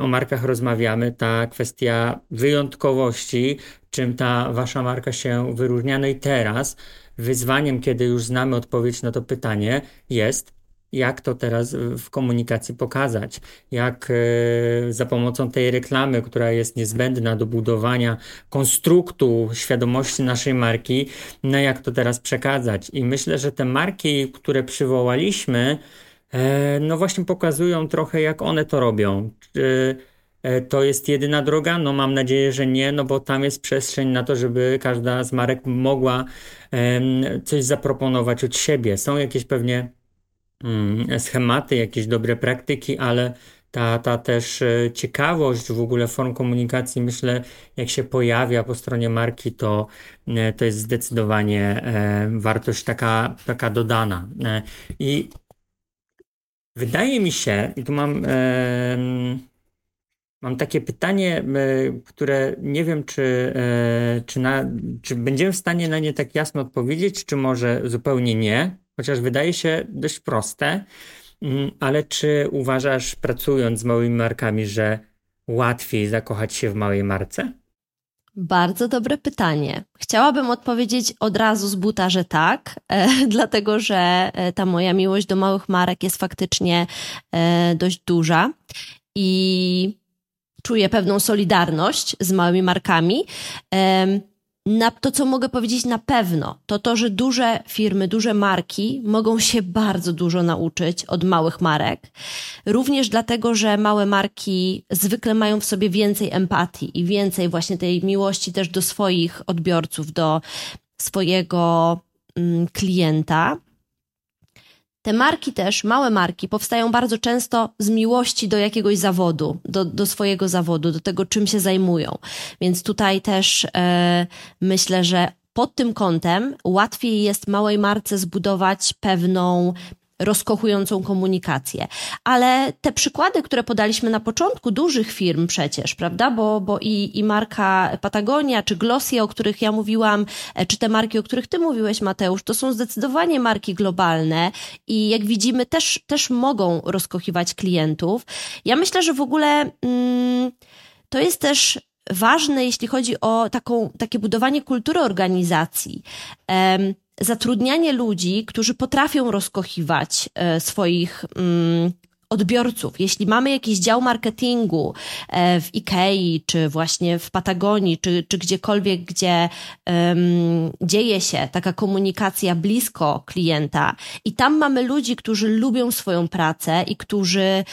o markach rozmawiamy, ta kwestia wyjątkowości, czym ta wasza marka się wyróżnia. No i teraz wyzwaniem, kiedy już znamy odpowiedź na to pytanie, jest jak to teraz w komunikacji pokazać, jak e, za pomocą tej reklamy, która jest niezbędna do budowania konstruktu świadomości naszej marki, no jak to teraz przekazać. I myślę, że te marki, które przywołaliśmy, e, no właśnie pokazują trochę, jak one to robią. E, to jest jedyna droga? No mam nadzieję, że nie, no bo tam jest przestrzeń na to, żeby każda z marek mogła coś zaproponować od siebie. Są jakieś pewnie schematy, jakieś dobre praktyki, ale ta, ta też e, ciekawość w ogóle form komunikacji, myślę, jak się pojawia po stronie marki, to, e, to jest zdecydowanie wartość taka, taka dodana. I wydaje mi się, i tu mam Mam takie pytanie, e, które nie wiem, czy, e, czy, na, czy będziemy w stanie na nie tak jasno odpowiedzieć, czy może zupełnie nie, chociaż wydaje się dość proste. Mm, ale czy uważasz, pracując z małymi markami, że łatwiej zakochać się w małej marce? Bardzo dobre pytanie. Chciałabym odpowiedzieć od razu z buta, że tak, e, dlatego że e, ta moja miłość do małych marek jest faktycznie e, dość duża. I czuję pewną solidarność z małymi markami. Na to, co mogę powiedzieć na pewno, to to, że duże firmy, duże marki mogą się bardzo dużo nauczyć od małych marek. Również dlatego, że małe marki zwykle mają w sobie więcej empatii i więcej właśnie tej miłości też do swoich odbiorców, do swojego mm, klienta. Te marki też, małe marki, powstają bardzo często z miłości do jakiegoś zawodu, do, do swojego zawodu, do tego, czym się zajmują. Więc tutaj też e, myślę, że pod tym kątem łatwiej jest małej marce zbudować pewną rozkochującą komunikację. Ale te przykłady, które podaliśmy na początku, dużych firm przecież, prawda? Bo, bo i, i marka Patagonia, czy Glossier, o których ja mówiłam, e, czy te marki, o których ty mówiłeś, Mateusz, to są zdecydowanie marki globalne i jak widzimy, też, też mogą rozkochiwać klientów. Ja myślę, że w ogóle mm, to jest też ważne, jeśli chodzi o taką, takie budowanie kultury organizacji. Um, zatrudnianie ludzi, którzy potrafią rozkochiwać e, swoich mm, odbiorców. Jeśli mamy jakiś dział marketingu e, w Ikei, czy właśnie w Patagonii, czy, czy gdziekolwiek, gdzie um, dzieje się taka komunikacja blisko klienta i tam mamy ludzi, którzy lubią swoją pracę i którzy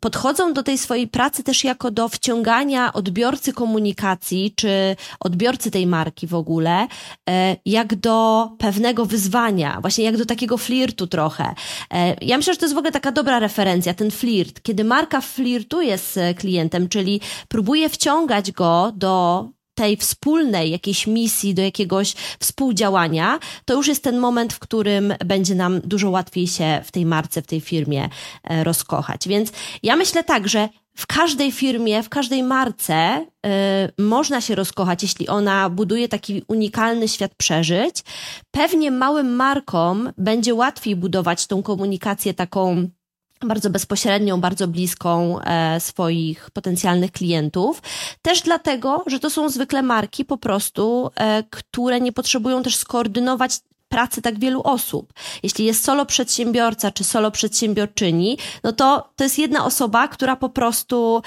podchodzą do tej swojej pracy też jako do wciągania odbiorcy komunikacji, czy odbiorcy tej marki w ogóle, e, jak do pewnego wyzwania, właśnie jak do takiego flirtu trochę. E, ja myślę, że to jest w ogóle taka dobra referencja, ten flirt. Kiedy marka flirtuje z klientem, czyli próbuje wciągać go do tej wspólnej jakiejś misji, do jakiegoś współdziałania, to już jest ten moment, w którym będzie nam dużo łatwiej się w tej marce, w tej firmie e, rozkochać. Więc ja myślę tak, że w każdej firmie, w każdej marce y, można się rozkochać, jeśli ona buduje taki unikalny świat przeżyć. Pewnie małym markom będzie łatwiej budować tą komunikację taką bardzo bezpośrednią, bardzo bliską e, swoich potencjalnych klientów. Też dlatego, że to są zwykle marki po prostu, e, które nie potrzebują też skoordynować pracy tak wielu osób. Jeśli jest solo przedsiębiorca czy solo przedsiębiorczyni, no to to jest jedna osoba, która po prostu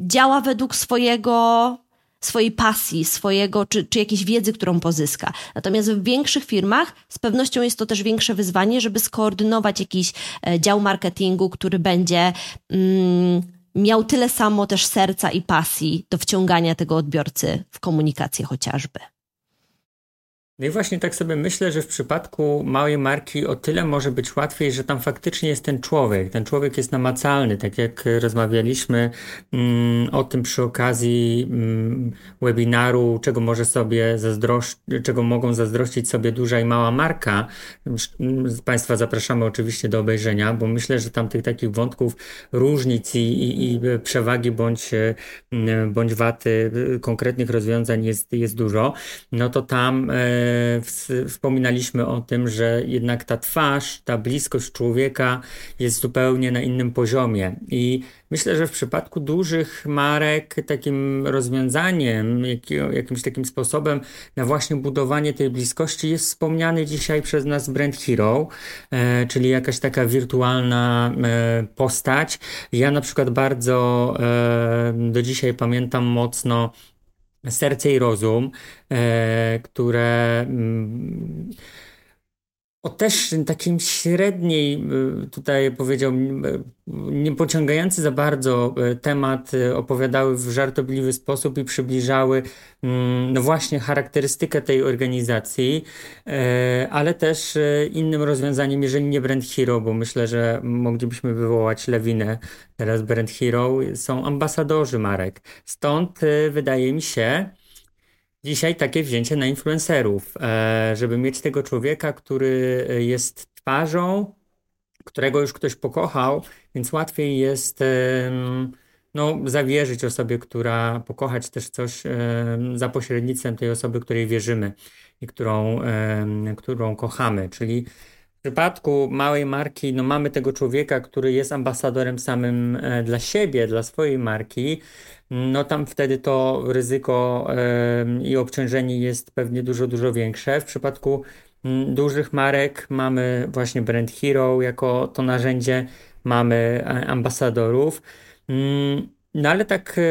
działa według swojego swojej pasji, swojego, czy, czy jakiejś wiedzy, którą pozyska. Natomiast w większych firmach z pewnością jest to też większe wyzwanie, żeby skoordynować jakiś e, dział marketingu, który będzie mm, miał tyle samo też serca i pasji do wciągania tego odbiorcy w komunikację chociażby. No i właśnie tak sobie myślę, że w przypadku małej marki o tyle może być łatwiej, że tam faktycznie jest ten człowiek. Ten człowiek jest namacalny, tak jak rozmawialiśmy mm, o tym przy okazji mm, webinaru, czego może sobie zazdroszczyć, czego mogą zazdrościć sobie duża i mała marka. Państwa zapraszamy oczywiście do obejrzenia, bo myślę, że tam tych takich wątków różnic i, i, i przewagi bądź, mm, bądź waty konkretnych rozwiązań jest, jest dużo. No to tam e, wspominaliśmy o tym, że jednak ta twarz, ta bliskość człowieka jest zupełnie na innym poziomie. I myślę, że w przypadku dużych marek takim rozwiązaniem, jakimś takim sposobem na właśnie budowanie tej bliskości jest wspomniany dzisiaj przez nas brand hero, e, czyli jakaś taka wirtualna e, postać. Ja na przykład bardzo e, do dzisiaj pamiętam mocno Serce i Rozum, e, które mm, o też takim średniej, e, tutaj powiedział, nie pociągający za bardzo e, temat, opowiadały w żartobliwy sposób i przybliżały mm, no właśnie charakterystykę tej organizacji, ale też innym rozwiązaniem, jeżeli nie Brand Hero, bo myślę, że moglibyśmy wywołać lawinę teraz Brand Hero, są ambasadorzy marek. Stąd wydaje mi się, dzisiaj takie wzięcie na influencerów, e, żeby mieć tego człowieka, który jest twarzą, którego już ktoś pokochał, więc łatwiej jest no, zawierzyć osobie, która pokochać też coś za pośrednictwem tej osoby, której wierzymy i którą, którą kochamy. Czyli w przypadku małej marki, no mamy tego człowieka, który jest ambasadorem samym e, dla siebie, dla swojej marki, no tam wtedy to ryzyko i obciążenie jest pewnie dużo, dużo większe. W przypadku dużych marek mamy właśnie Brand Hero jako to narzędzie, mamy e, ambasadorów. No ale tak e,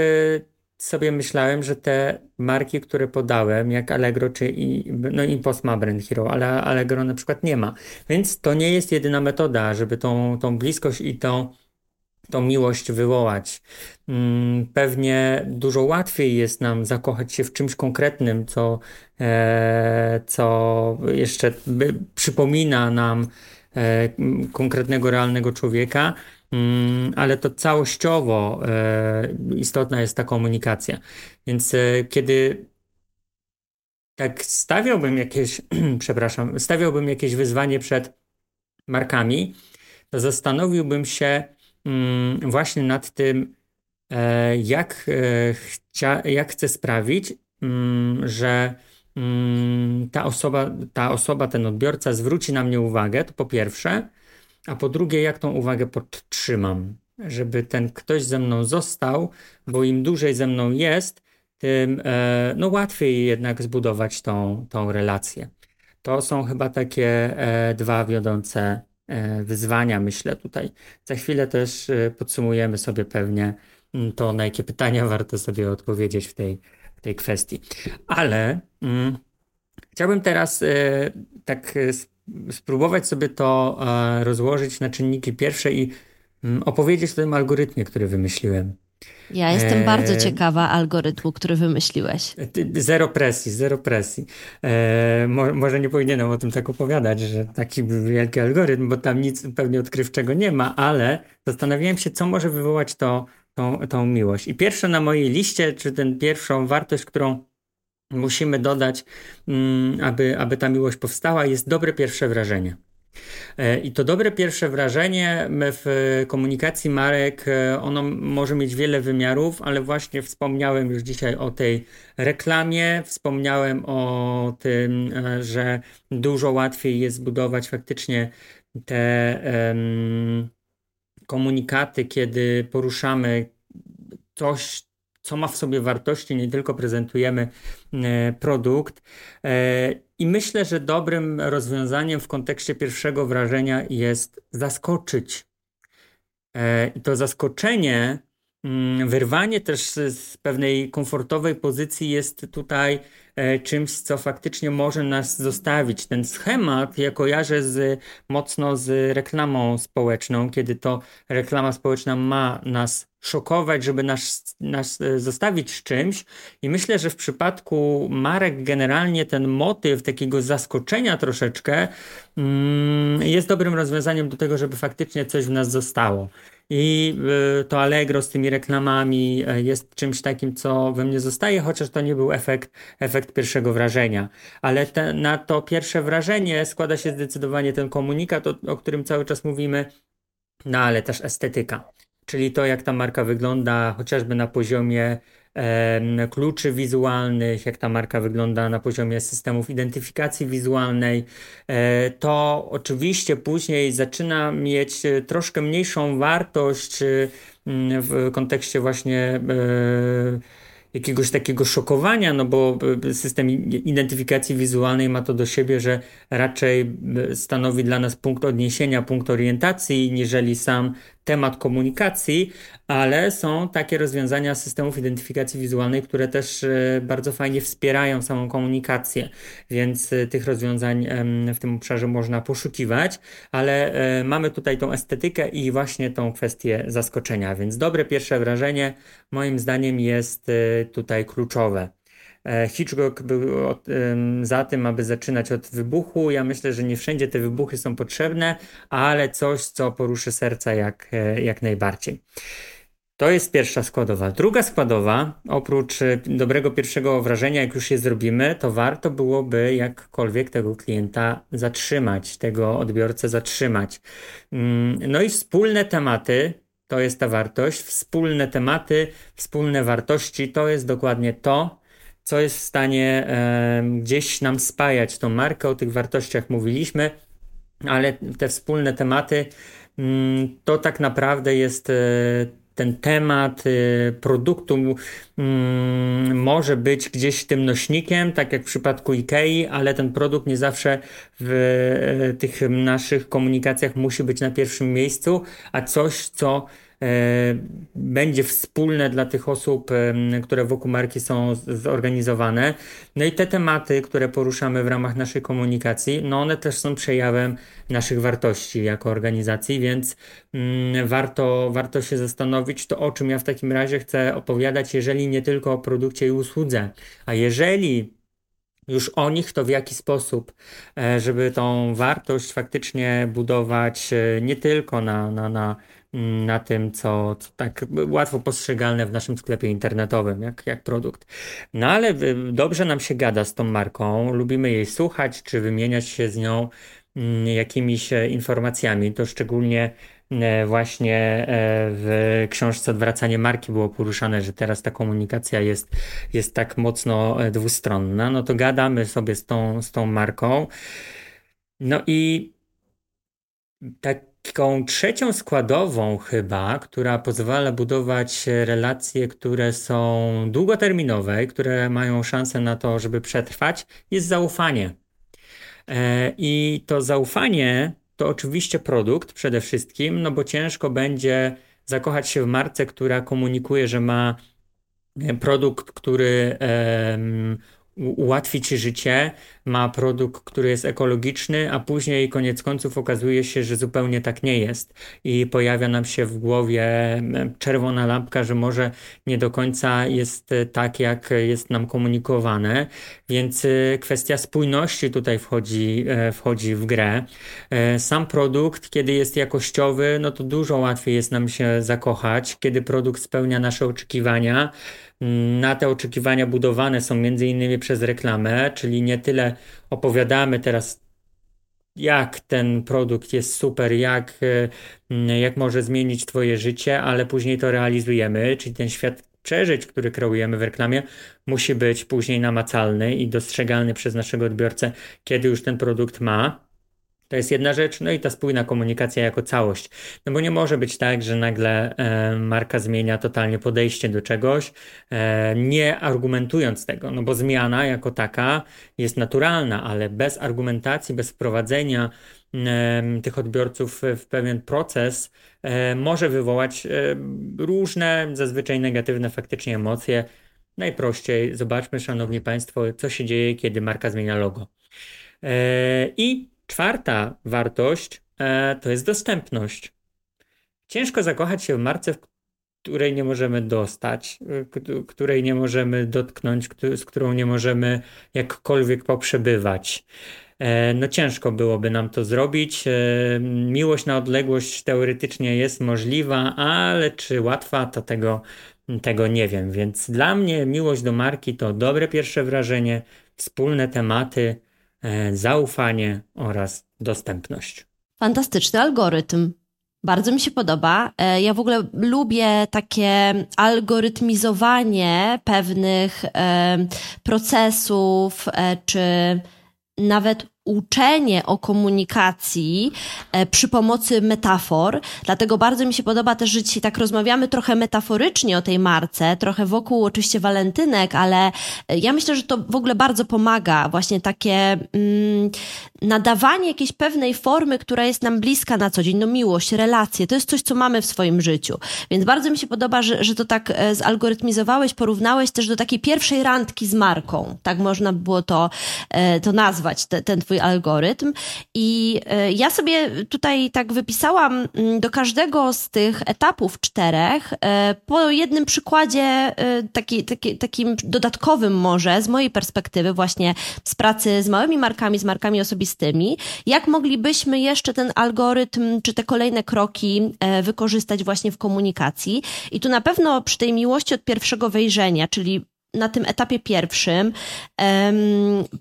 sobie myślałem, że te marki, które podałem, jak Allegro czy i, no Impost ma Brand Hero, ale Allegro na przykład nie ma. Więc to nie jest jedyna metoda, żeby tą, tą bliskość i tą tą miłość wywołać. Mm, pewnie dużo łatwiej jest nam zakochać się w czymś konkretnym, co, e, co jeszcze przypomina nam e, konkretnego, realnego człowieka, mm, ale to całościowo e, istotna jest ta komunikacja. Więc kiedy tak stawiałbym jakieś, przepraszam, stawiałbym jakieś wyzwanie przed markami, to zastanowiłbym się właśnie nad tym, e, jak, e, chcia, jak chcę sprawić, mm, że mm, ta osoba, ta osoba, ten odbiorca zwróci na mnie uwagę, to po pierwsze, a po drugie, jak tą uwagę podtrzymam, żeby ten ktoś ze mną został, bo im dłużej ze mną jest, tym e, no, łatwiej jednak zbudować tą, tą relację. To są chyba takie dwa wiodące wyzwania, myślę tutaj. Za chwilę też podsumujemy sobie pewnie mm, to, na jakie pytania warto sobie odpowiedzieć w tej, w tej kwestii. Ale mm, chciałbym teraz tak spróbować sobie to rozłożyć na czynniki pierwsze i mm, opowiedzieć o tym algorytmie, który wymyśliłem. Ja jestem e... bardzo ciekawa algorytmu, który wymyśliłeś. Zero presji, zero presji. E... Mo może nie powinienem o tym tak opowiadać, że taki wielki algorytm, bo tam nic pewnie odkrywczego nie ma, ale zastanawiałem się, co może wywołać to, tą, tą miłość. I pierwsze na mojej liście, czy tę pierwszą wartość, którą musimy dodać, mm, aby, aby ta miłość powstała, jest dobre pierwsze wrażenie. E, I to dobre pierwsze wrażenie w komunikacji marek, e, ono może mieć wiele wymiarów, ale właśnie wspomniałem już dzisiaj o tej reklamie, wspomniałem o tym, e, że dużo łatwiej jest zbudować faktycznie te um, komunikaty, kiedy poruszamy coś, co ma w sobie wartości, nie tylko prezentujemy produkt. E, I myślę, że dobrym rozwiązaniem w kontekście pierwszego wrażenia jest zaskoczyć. E, I to zaskoczenie, mm, wyrwanie też z pewnej komfortowej pozycji jest tutaj czymś, co faktycznie może nas zostawić. Ten schemat ja kojarzę z, mocno z reklamą społeczną, kiedy to reklama społeczna ma nas szokować, żeby nas, nas e, zostawić z czymś. I myślę, że w przypadku marek generalnie ten motyw takiego zaskoczenia troszeczkę mm, jest dobrym rozwiązaniem do tego, żeby faktycznie coś w nas zostało. I y, to Allegro z tymi reklamami e, jest czymś takim, co we mnie zostaje, chociaż to nie był efekt, efekt pierwszego wrażenia. Ale te, na to pierwsze wrażenie składa się zdecydowanie ten komunikat, o, o którym cały czas mówimy, no ale też estetyka czyli to, jak ta marka wygląda chociażby na poziomie kluczy wizualnych, jak ta marka wygląda na poziomie systemów identyfikacji wizualnej, e, to oczywiście później zaczyna mieć e, troszkę mniejszą wartość e, w kontekście właśnie jakiegoś takiego szokowania, no bo system identyfikacji wizualnej ma to do siebie, że raczej stanowi dla nas punkt odniesienia, punkt orientacji, niżeli sam temat komunikacji, ale są takie rozwiązania systemów identyfikacji wizualnej, które też e, bardzo fajnie wspierają samą komunikację, więc e, tych rozwiązań w tym obszarze można poszukiwać, ale e, mamy tutaj tą estetykę i właśnie tą kwestię zaskoczenia, więc dobre pierwsze wrażenie moim zdaniem jest tutaj kluczowe. E, Hitchcock był za tym, aby zaczynać od wybuchu. Ja myślę, że nie wszędzie te wybuchy są potrzebne, ale coś, co poruszy serca jak, e, jak najbardziej. To jest pierwsza składowa. Druga składowa, oprócz e, dobrego pierwszego wrażenia, jak już je zrobimy, to warto byłoby jakkolwiek tego klienta zatrzymać, tego odbiorcę zatrzymać. Mm, no i wspólne tematy, to jest ta wartość. Wspólne tematy, wspólne wartości to jest dokładnie to, co jest w stanie gdzieś nam spajać tą markę. O tych wartościach mówiliśmy, ale te wspólne tematy mm, to tak naprawdę jest e, ten temat e, produktu może być gdzieś tym nośnikiem, tak jak w przypadku IKEA, ale ten produkt nie zawsze w e, tych naszych komunikacjach musi być na pierwszym miejscu, a coś, co będzie wspólne dla tych osób, które wokół marki są zorganizowane. No i te tematy, które poruszamy w ramach naszej komunikacji, no one też są przejawem naszych wartości jako organizacji, więc mm, warto, warto się zastanowić, to o czym ja w takim razie chcę opowiadać, jeżeli nie tylko o produkcie i usłudze, a jeżeli już o nich, to w jaki sposób, e, żeby tą wartość faktycznie budować e, nie tylko na, na, na, na tym, co, co tak łatwo postrzegalne w naszym sklepie internetowym, jak, jak produkt. No ale dobrze nam się gada z tą marką, lubimy jej słuchać, czy wymieniać się z nią mm, jakimiś e, informacjami. To szczególnie E, właśnie e, w książce Odwracanie marki było poruszane, że teraz ta komunikacja jest, jest tak mocno dwustronna, no to gadamy sobie z tą, z tą marką. No i taką trzecią składową chyba, która pozwala budować relacje, które są długoterminowe, które mają szansę na to, żeby przetrwać, jest zaufanie. I to zaufanie to oczywiście produkt przede wszystkim, no bo ciężko będzie zakochać się w marce, która komunikuje, że ma e, produkt, który ułatwi ci życie, ma produkt, który jest ekologiczny, a później koniec końców okazuje się, że zupełnie tak nie jest. I pojawia nam się w głowie czerwona lampka, że może nie do końca jest e, tak, jak jest nam komunikowane, więc e, kwestia spójności tutaj wchodzi, e, wchodzi w grę. Sam produkt, kiedy jest jakościowy, no to dużo łatwiej jest nam się zakochać, kiedy produkt spełnia nasze oczekiwania, na te oczekiwania budowane są między innymi przez reklamę, czyli nie tyle opowiadamy teraz jak ten produkt jest super, jak, e, jak może zmienić Twoje życie, ale później to realizujemy, czyli ten świat przeżyć, który kreujemy w reklamie, musi być później namacalny i dostrzegalny przez naszego odbiorcę, kiedy już ten produkt ma. To jest jedna rzecz, no i ta spójna komunikacja jako całość. No bo nie może być tak, że nagle e, marka zmienia totalnie podejście do czegoś, e, nie argumentując tego, no bo zmiana jako taka jest naturalna, ale bez argumentacji, bez wprowadzenia e, tych odbiorców w pewien proces e, może wywołać e, różne, zazwyczaj negatywne faktycznie emocje. Najprościej zobaczmy, szanowni państwo, co się dzieje, kiedy marka zmienia logo. E, I Czwarta wartość e, to jest dostępność. Ciężko zakochać się w marce, w której nie możemy dostać, e, której nie możemy dotknąć, z którą nie możemy jakkolwiek poprzebywać. E, no ciężko byłoby nam to zrobić. Miłość na odległość teoretycznie jest możliwa, ale czy łatwa, to tego, tego nie wiem. Więc dla mnie miłość do marki to dobre pierwsze wrażenie, wspólne tematy, E, zaufanie oraz dostępność. Fantastyczny algorytm. Bardzo mi się podoba. E, ja w ogóle lubię takie algorytmizowanie pewnych e, procesów, czy nawet uczenie o komunikacji e, przy pomocy metafor. Dlatego bardzo mi się podoba też, że dzisiaj tak rozmawiamy trochę metaforycznie o tej marce, trochę wokół oczywiście walentynek, ale e, ja myślę, że to w ogóle bardzo pomaga. Właśnie takie mm, nadawanie jakiejś pewnej formy, która jest nam bliska na co dzień. No miłość, relacje, to jest coś, co mamy w swoim życiu. Więc bardzo mi się podoba, że, że to tak e, zalgorytmizowałeś, porównałeś też do takiej pierwszej randki z marką. Tak można było to, to nazwać, te, ten twój algorytm. I e, ja sobie tutaj tak wypisałam mm, do każdego z tych etapów czterech e, po jednym przykładzie, e, taki, taki, takim dodatkowym może z mojej perspektywy, właśnie z pracy z małymi markami, z markami osobistymi, jak moglibyśmy jeszcze ten algorytm czy te kolejne kroki wykorzystać właśnie w komunikacji. I tu na pewno przy tej miłości od pierwszego wejrzenia, czyli na tym etapie pierwszym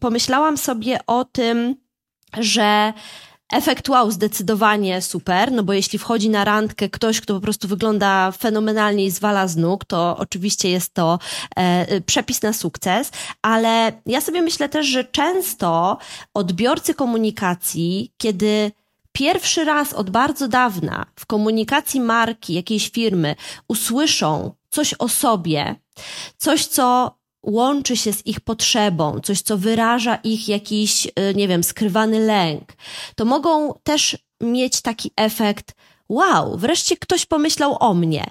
pomyślałam sobie o tym, że Efekt wow, zdecydowanie super, no bo jeśli wchodzi na randkę ktoś, kto po prostu wygląda fenomenalnie i zwala z nóg, to oczywiście jest to e, przepis na sukces, ale ja sobie myślę też, że często odbiorcy komunikacji, kiedy pierwszy raz od bardzo dawna w komunikacji marki jakiejś firmy usłyszą coś o sobie, coś, co łączy się z ich potrzebą, coś, co wyraża ich jakiś, y, nie wiem, skrywany lęk, to mogą też mieć taki efekt, wow, wreszcie ktoś pomyślał o mnie.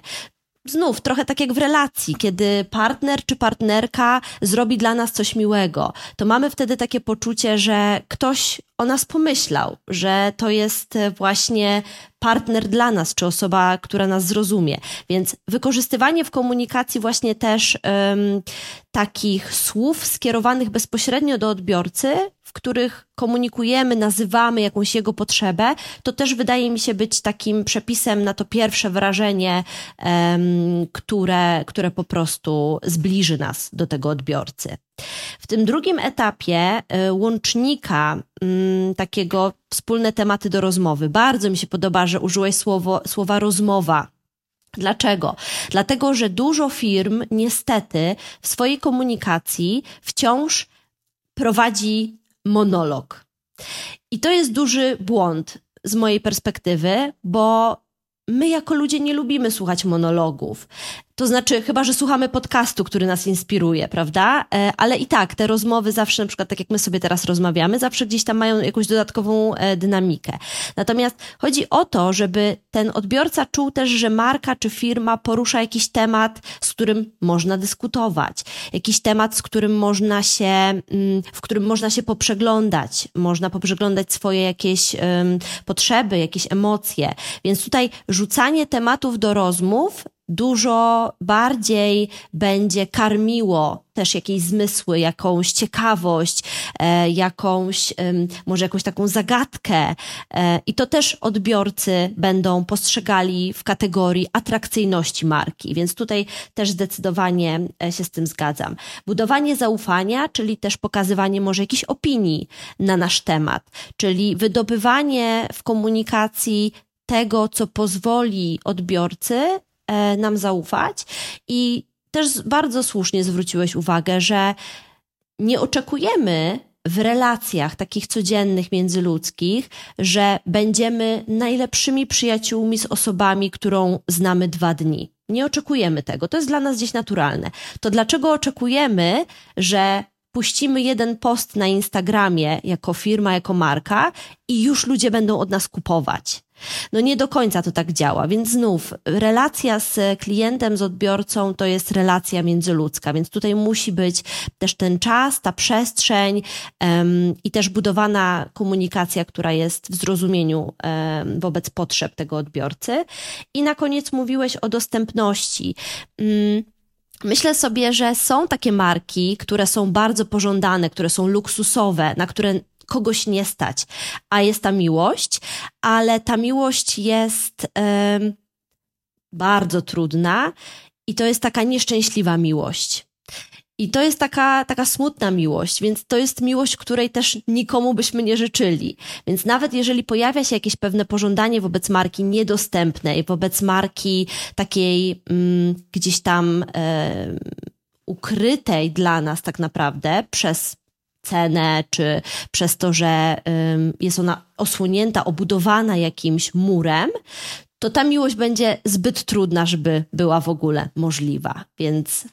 Znów trochę tak jak w relacji, kiedy partner czy partnerka zrobi dla nas coś miłego, to mamy wtedy takie poczucie, że ktoś o nas pomyślał, że to jest właśnie partner dla nas, czy osoba, która nas zrozumie. Więc wykorzystywanie w komunikacji właśnie też um, takich słów skierowanych bezpośrednio do odbiorcy, w których komunikujemy, nazywamy jakąś jego potrzebę, to też wydaje mi się być takim przepisem na to pierwsze wrażenie, które, które po prostu zbliży nas do tego odbiorcy. W tym drugim etapie y, łącznika, mm, takiego wspólne tematy do rozmowy, bardzo mi się podoba, że użyłeś słowo, słowa rozmowa. Dlaczego? Dlatego, że dużo firm niestety w swojej komunikacji wciąż prowadzi monolog. I to jest duży błąd z mojej perspektywy, bo my jako ludzie nie lubimy słuchać monologów. To znaczy, chyba, że słuchamy podcastu, który nas inspiruje, prawda? E, ale i tak, te rozmowy zawsze, na przykład tak jak my sobie teraz rozmawiamy, zawsze gdzieś tam mają jakąś dodatkową e, dynamikę. Natomiast chodzi o to, żeby ten odbiorca czuł też, że marka czy firma porusza jakiś temat, z którym można dyskutować. Jakiś temat, z którym można się, mm, w którym można się poprzeglądać. Można poprzeglądać swoje jakieś um, potrzeby, jakieś emocje. Więc tutaj rzucanie tematów do rozmów dużo bardziej będzie karmiło też jakieś zmysły, jakąś ciekawość, e, jakąś, może jakąś taką zagadkę. E, I to też odbiorcy będą postrzegali w kategorii atrakcyjności marki, więc tutaj też zdecydowanie e, się z tym zgadzam. Budowanie zaufania, czyli też pokazywanie może jakichś opinii na nasz temat, czyli wydobywanie w komunikacji tego, co pozwoli odbiorcy E, nam zaufać. I też bardzo słusznie zwróciłeś uwagę, że nie oczekujemy w relacjach takich codziennych, międzyludzkich, że będziemy najlepszymi przyjaciółmi z osobami, którą znamy dwa dni. Nie oczekujemy tego. To jest dla nas gdzieś naturalne. To dlaczego oczekujemy, że puścimy jeden post na Instagramie jako firma, jako marka i już ludzie będą od nas kupować? No nie do końca to tak działa, więc znów relacja z klientem, z odbiorcą to jest relacja międzyludzka, więc tutaj musi być też ten czas, ta przestrzeń um, i też budowana komunikacja, która jest w zrozumieniu um, wobec potrzeb tego odbiorcy. I na koniec mówiłeś o dostępności. Um, Myślę sobie, że są takie marki, które są bardzo pożądane, które są luksusowe, na które kogoś nie stać, a jest ta miłość, ale ta miłość jest bardzo trudna i to jest taka nieszczęśliwa miłość. I to jest taka, taka smutna miłość, więc to jest miłość, której też nikomu byśmy nie życzyli. Więc nawet jeżeli pojawia się jakieś pewne pożądanie wobec marki niedostępnej, wobec marki takiej mm, gdzieś tam e, ukrytej dla nas tak naprawdę przez cenę, czy przez to, że jest ona osłonięta, obudowana jakimś murem, to ta miłość będzie zbyt trudna, żeby była w ogóle możliwa. Więc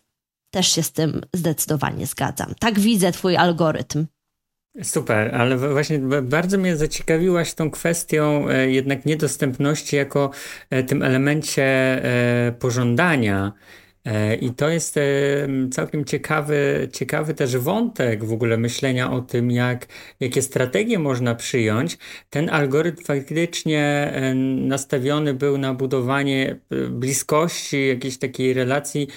też się z tym zdecydowanie zgadzam. Tak widzę Twój algorytm. Super, ale właśnie bardzo mnie zaciekawiłaś tą kwestią e, jednak niedostępności jako e, tym elemencie e, pożądania. E, I to jest e, całkiem ciekawy, ciekawy też wątek w ogóle myślenia o tym, jak, jakie strategie można przyjąć. Ten algorytm faktycznie e, nastawiony był na budowanie bliskości, jakiejś takiej relacji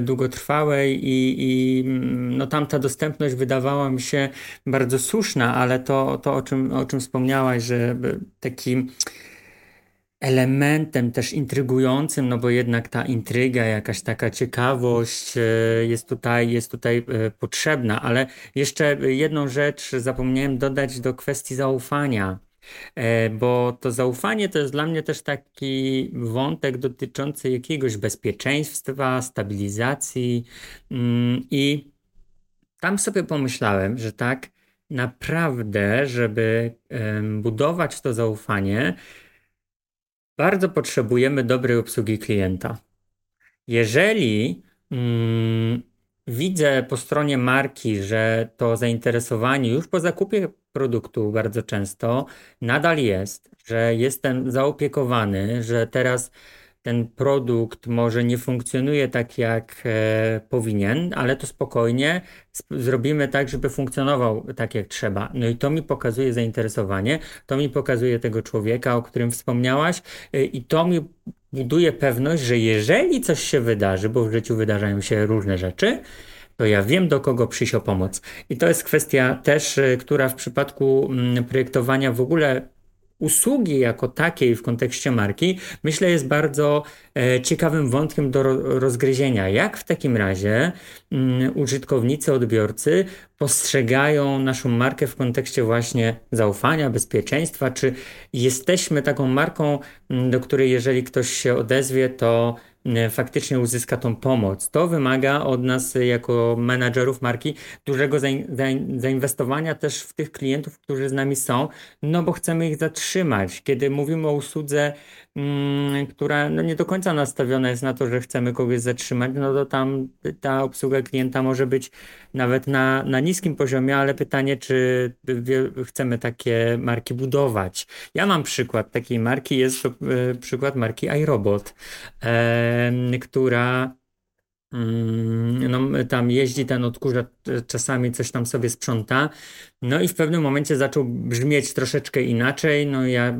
długotrwałej i, i mm, no tam ta dostępność wydawała mi się bardzo słuszna, ale to, to o, czym, o czym wspomniałaś, że taki elementem też intrygującym, no bo jednak ta intryga, jakaś taka ciekawość e, jest tutaj, jest tutaj e, potrzebna, ale jeszcze jedną rzecz zapomniałem dodać do kwestii zaufania. E, bo to zaufanie to jest dla mnie też taki wątek dotyczący jakiegoś bezpieczeństwa, stabilizacji. Mm, I tam sobie pomyślałem, że tak naprawdę, żeby budować to zaufanie, bardzo potrzebujemy dobrej obsługi klienta. Jeżeli mm, widzę po stronie marki, że to zainteresowanie już po zakupie produktu bardzo często nadal jest, że jestem zaopiekowany, że teraz ten produkt może nie funkcjonuje tak, jak e, powinien, ale to spokojnie zrobimy tak, żeby funkcjonował tak, jak trzeba. No i to mi pokazuje zainteresowanie, to mi pokazuje tego człowieka, o którym wspomniałaś, e, i to mi buduje pewność, że jeżeli coś się wydarzy, bo w życiu wydarzają się różne rzeczy, to ja wiem, do kogo przyjść o pomoc. I to jest kwestia też, e, która w przypadku mm, projektowania w ogóle usługi jako takiej w kontekście marki, myślę, jest bardzo e, ciekawym wątkiem do rozgryzienia. Jak w takim razie mm, użytkownicy, odbiorcy postrzegają naszą markę w kontekście właśnie zaufania, bezpieczeństwa? Czy jesteśmy taką marką, mm, do której jeżeli ktoś się odezwie, to faktycznie uzyska tą pomoc. To wymaga od nas jako menadżerów marki dużego zainwestowania też w tych klientów, którzy z nami są, no bo chcemy ich zatrzymać. Kiedy mówimy o usłudze która no nie do końca nastawiona jest na to, że chcemy kogoś zatrzymać, no to tam ta obsługa klienta może być nawet na, na niskim poziomie, ale pytanie, czy chcemy takie marki budować. Ja mam przykład takiej marki, jest to e, przykład marki iRobot, e, która mm, no, tam jeździ ten odkurzacz, czasami coś tam sobie sprząta. No i w pewnym momencie zaczął brzmieć troszeczkę inaczej. No ja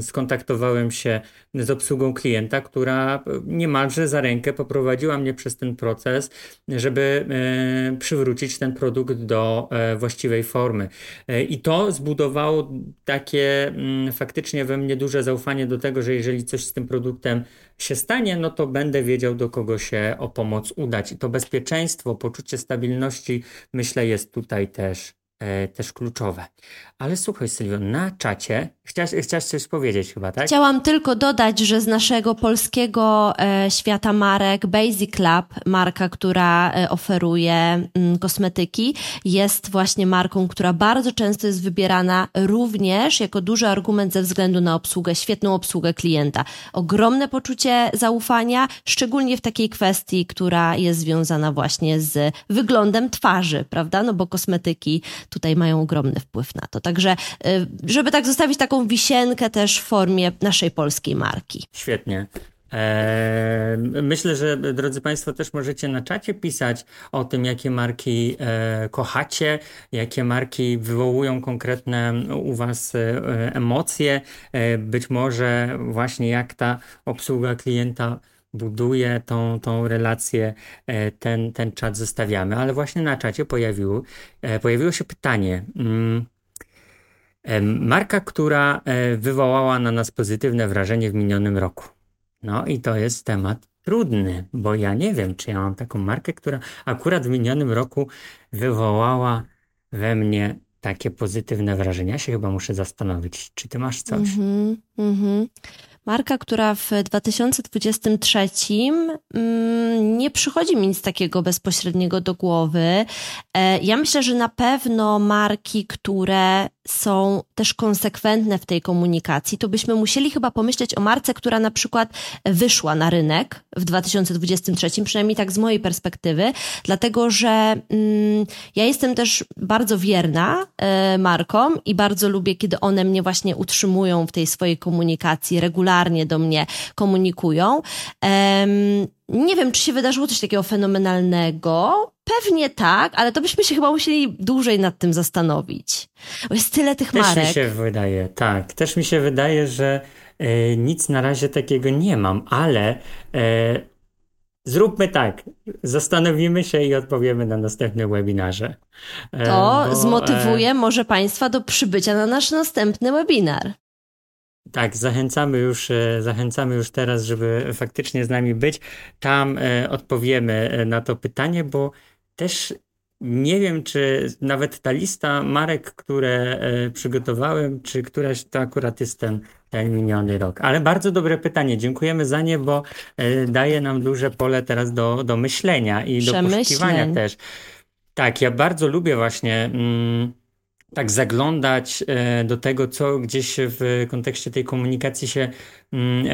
skontaktowałem się z obsługą klienta, która niemalże za rękę poprowadziła mnie przez ten proces, żeby e, przywrócić ten produkt do e, właściwej formy. E, I to zbudowało takie mm, faktycznie we mnie duże zaufanie do tego, że jeżeli coś z tym produktem się stanie, no to będę wiedział, do kogo się o pomoc udać. I to bezpieczeństwo, poczucie stabilności, myślę, jest tutaj też e, też kluczowe. Ale słuchaj, Sylwio, na czacie chciałaś, chciałaś coś powiedzieć chyba, tak? Chciałam tylko dodać, że z naszego polskiego e, świata marek Basic Lab, marka, która e, oferuje m, mm, kosmetyki, jest właśnie marką, która bardzo często jest wybierana również jako duży argument ze względu na obsługę, świetną obsługę klienta. Ogromne poczucie zaufania, szczególnie w takiej kwestii, która jest związana właśnie z wyglądem twarzy, prawda? No bo kosmetyki tutaj mają ogromny wpływ na to. Także, y, żeby tak zostawić taką wisienkę też w formie naszej polskiej marki. Świetnie. Eee, myślę, że drodzy Państwo też możecie na czacie pisać o tym, jakie marki e, kochacie, jakie marki wywołują konkretne u Was e, emocje, e, być może właśnie jak ta obsługa klienta buduje tą, tą relację, e, ten, ten czat zostawiamy. Ale właśnie na czacie pojawiło, e, pojawiło się pytanie. Mm, marka, która e, wywołała na nas pozytywne wrażenie w minionym roku. No i to jest temat trudny, bo ja nie wiem, czy ja mam taką markę, która akurat w minionym roku wywołała we mnie takie pozytywne wrażenia. Ja się chyba muszę zastanowić, czy ty masz coś. Mm -hmm, Marka, która w 2023 mm, nie przychodzi mi nic takiego bezpośredniego do głowy. E, ja myślę, że na pewno marki, które są też konsekwentne w tej komunikacji, to byśmy musieli chyba pomyśleć o marce, która na przykład wyszła na rynek w 2023, przynajmniej tak z mojej perspektywy, dlatego że mm, ja jestem też bardzo wierna y, markom i bardzo lubię, kiedy one mnie właśnie utrzymują w tej swojej komunikacji, regularnie do mnie komunikują. Um, nie wiem, czy się wydarzyło coś takiego fenomenalnego. Pewnie tak, ale to byśmy się chyba musieli dłużej nad tym zastanowić. Bo jest tyle tych Też marek. Też mi się wydaje, tak. Też mi się wydaje, że e, nic na razie takiego nie mam, ale e, zróbmy tak. Zastanowimy się i odpowiemy na następnym webinarze. E, to bo, e, zmotywuje może Państwa do przybycia na nasz następny webinar. Tak, zachęcamy już, e, zachęcamy już teraz, żeby faktycznie z nami być. Tam e, odpowiemy e, na to pytanie, bo też nie wiem, czy nawet ta lista marek, które przygotowałem, czy któraś to akurat jest ten, ten miniony rok. Ale bardzo dobre pytanie. Dziękujemy za nie, bo daje nam duże pole teraz do, do myślenia i do poszukiwania też. Tak, ja bardzo lubię właśnie. Mm, tak zaglądać e, do tego, co gdzieś w kontekście tej komunikacji się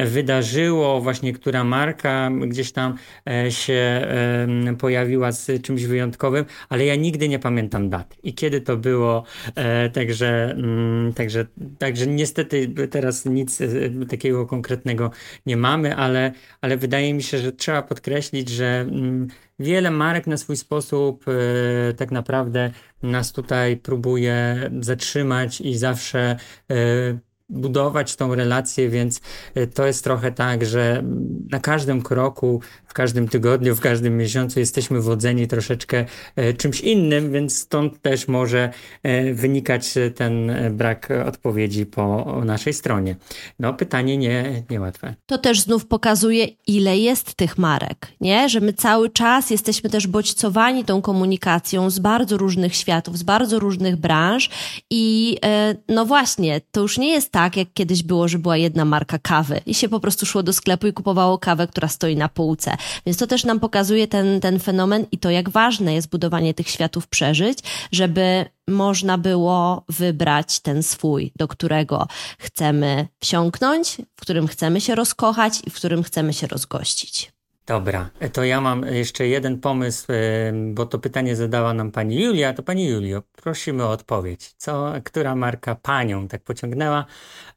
wydarzyło, właśnie która marka gdzieś tam e, się pojawiła z czymś wyjątkowym, ale ja nigdy nie pamiętam dat. I kiedy to było, e, także, mm, także, także niestety teraz nic takiego konkretnego nie mamy, ale, ale wydaje mi się, że trzeba podkreślić, że mm, wiele marek na swój sposób tak naprawdę nas tutaj próbuje zatrzymać i zawsze e, budować tą relację, więc e, to jest trochę tak, że na każdym kroku, w każdym tygodniu, w każdym miesiącu jesteśmy wodzeni troszeczkę e, czymś innym, więc stąd też może e, wynikać ten brak odpowiedzi po naszej stronie. No, pytanie nie, niełatwe. To też znów pokazuje, ile jest tych marek, nie? Że my cały czas jesteśmy też bodźcowani tą komunikacją z bardzo różnych światów, z bardzo różnych branż i no właśnie, to już nie jest tak, tak, jak kiedyś było, że była jedna marka kawy i się po prostu szło do sklepu i kupowało kawę, która stoi na półce. Więc to też nam pokazuje ten, ten fenomen i to, jak ważne jest budowanie tych światów przeżyć, żeby można było wybrać ten swój, do którego chcemy wsiąknąć, w którym chcemy się rozkochać i w którym chcemy się rozgościć. Dobra, to ja mam jeszcze jeden pomysł, bo to pytanie zadała nam pani Julia. To pani Julio, prosimy o odpowiedź. Co, która marka panią tak pociągnęła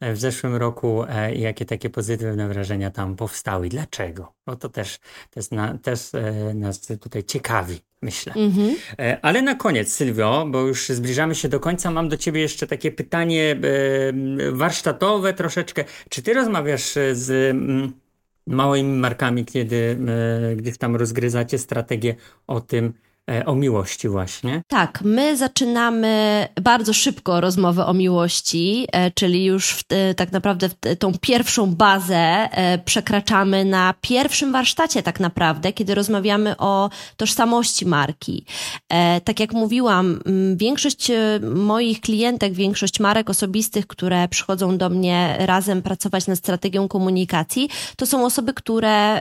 e, w zeszłym roku e, i jakie takie pozytywne wrażenia tam powstały? Dlaczego? Bo to też, też, na, też e, nas tutaj ciekawi myślę. Mhm. Ale na koniec, Sylwio, bo już zbliżamy się do końca, mam do ciebie jeszcze takie pytanie warsztatowe troszeczkę. Czy ty rozmawiasz z mm, małymi markami, kiedy e, gdy tam rozgryzacie strategię o tym, o miłości właśnie. Tak, my zaczynamy bardzo szybko rozmowę o miłości, e, czyli już w, tak naprawdę tą pierwszą bazę e, przekraczamy na pierwszym warsztacie tak naprawdę, kiedy rozmawiamy o tożsamości marki. Tak jak mówiłam, większość moich klientek, większość marek osobistych, które przychodzą do mnie razem pracować nad strategią komunikacji, to są osoby, które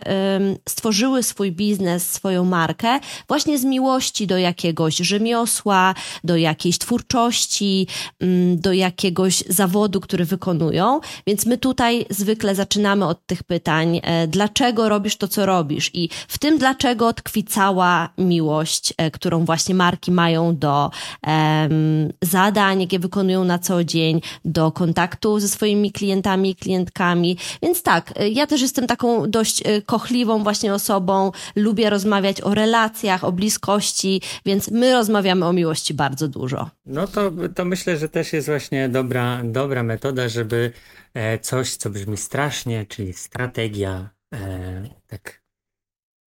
stworzyły swój biznes, swoją markę właśnie z miłości miłości do jakiegoś rzemiosła, do jakiejś twórczości, mm, do jakiegoś zawodu, który wykonują. Więc my tutaj zwykle zaczynamy od tych pytań, e, dlaczego robisz to, co robisz? I w tym dlaczego tkwi cała miłość, e, którą właśnie marki mają do um, zadań, jakie wykonują na co dzień, do kontaktu ze swoimi klientami i klientkami. Więc tak, e, ja też jestem taką dość kochliwą właśnie osobą, lubię rozmawiać o relacjach, o bliskości, miłości, więc my rozmawiamy o miłości bardzo dużo. No to, to myślę, że też jest właśnie dobra, dobra metoda, żeby e, coś, co brzmi strasznie, czyli strategia, e, tak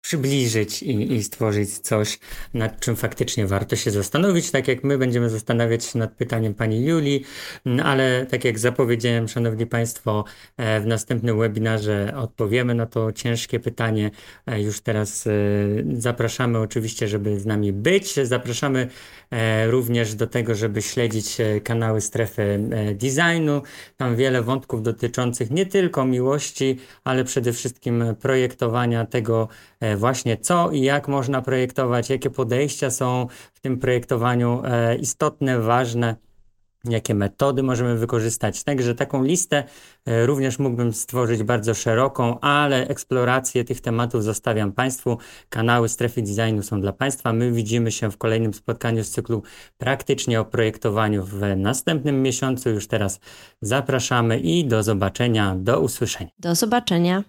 przybliżyć i, i, stworzyć coś, nad czym faktycznie warto się zastanowić, tak jak my będziemy zastanawiać się nad pytaniem pani Julii, no ale tak jak zapowiedziałem, szanowni państwo, e, w następnym webinarze odpowiemy na to ciężkie pytanie. E, już teraz e, zapraszamy oczywiście, żeby z nami być. Zapraszamy również do tego, żeby śledzić kanały strefy designu. Tam wiele wątków dotyczących nie tylko miłości, ale przede wszystkim projektowania tego, właśnie co i jak można projektować, jakie podejścia są w tym projektowaniu e, istotne, ważne, jakie metody możemy wykorzystać. Także taką listę e, również mógłbym stworzyć bardzo szeroką, ale eksplorację tych tematów zostawiam Państwu. Kanały Strefy Designu są dla Państwa. My widzimy się w kolejnym spotkaniu z cyklu praktycznie o projektowaniu w następnym miesiącu. Już teraz zapraszamy i do zobaczenia, do usłyszenia. Do zobaczenia.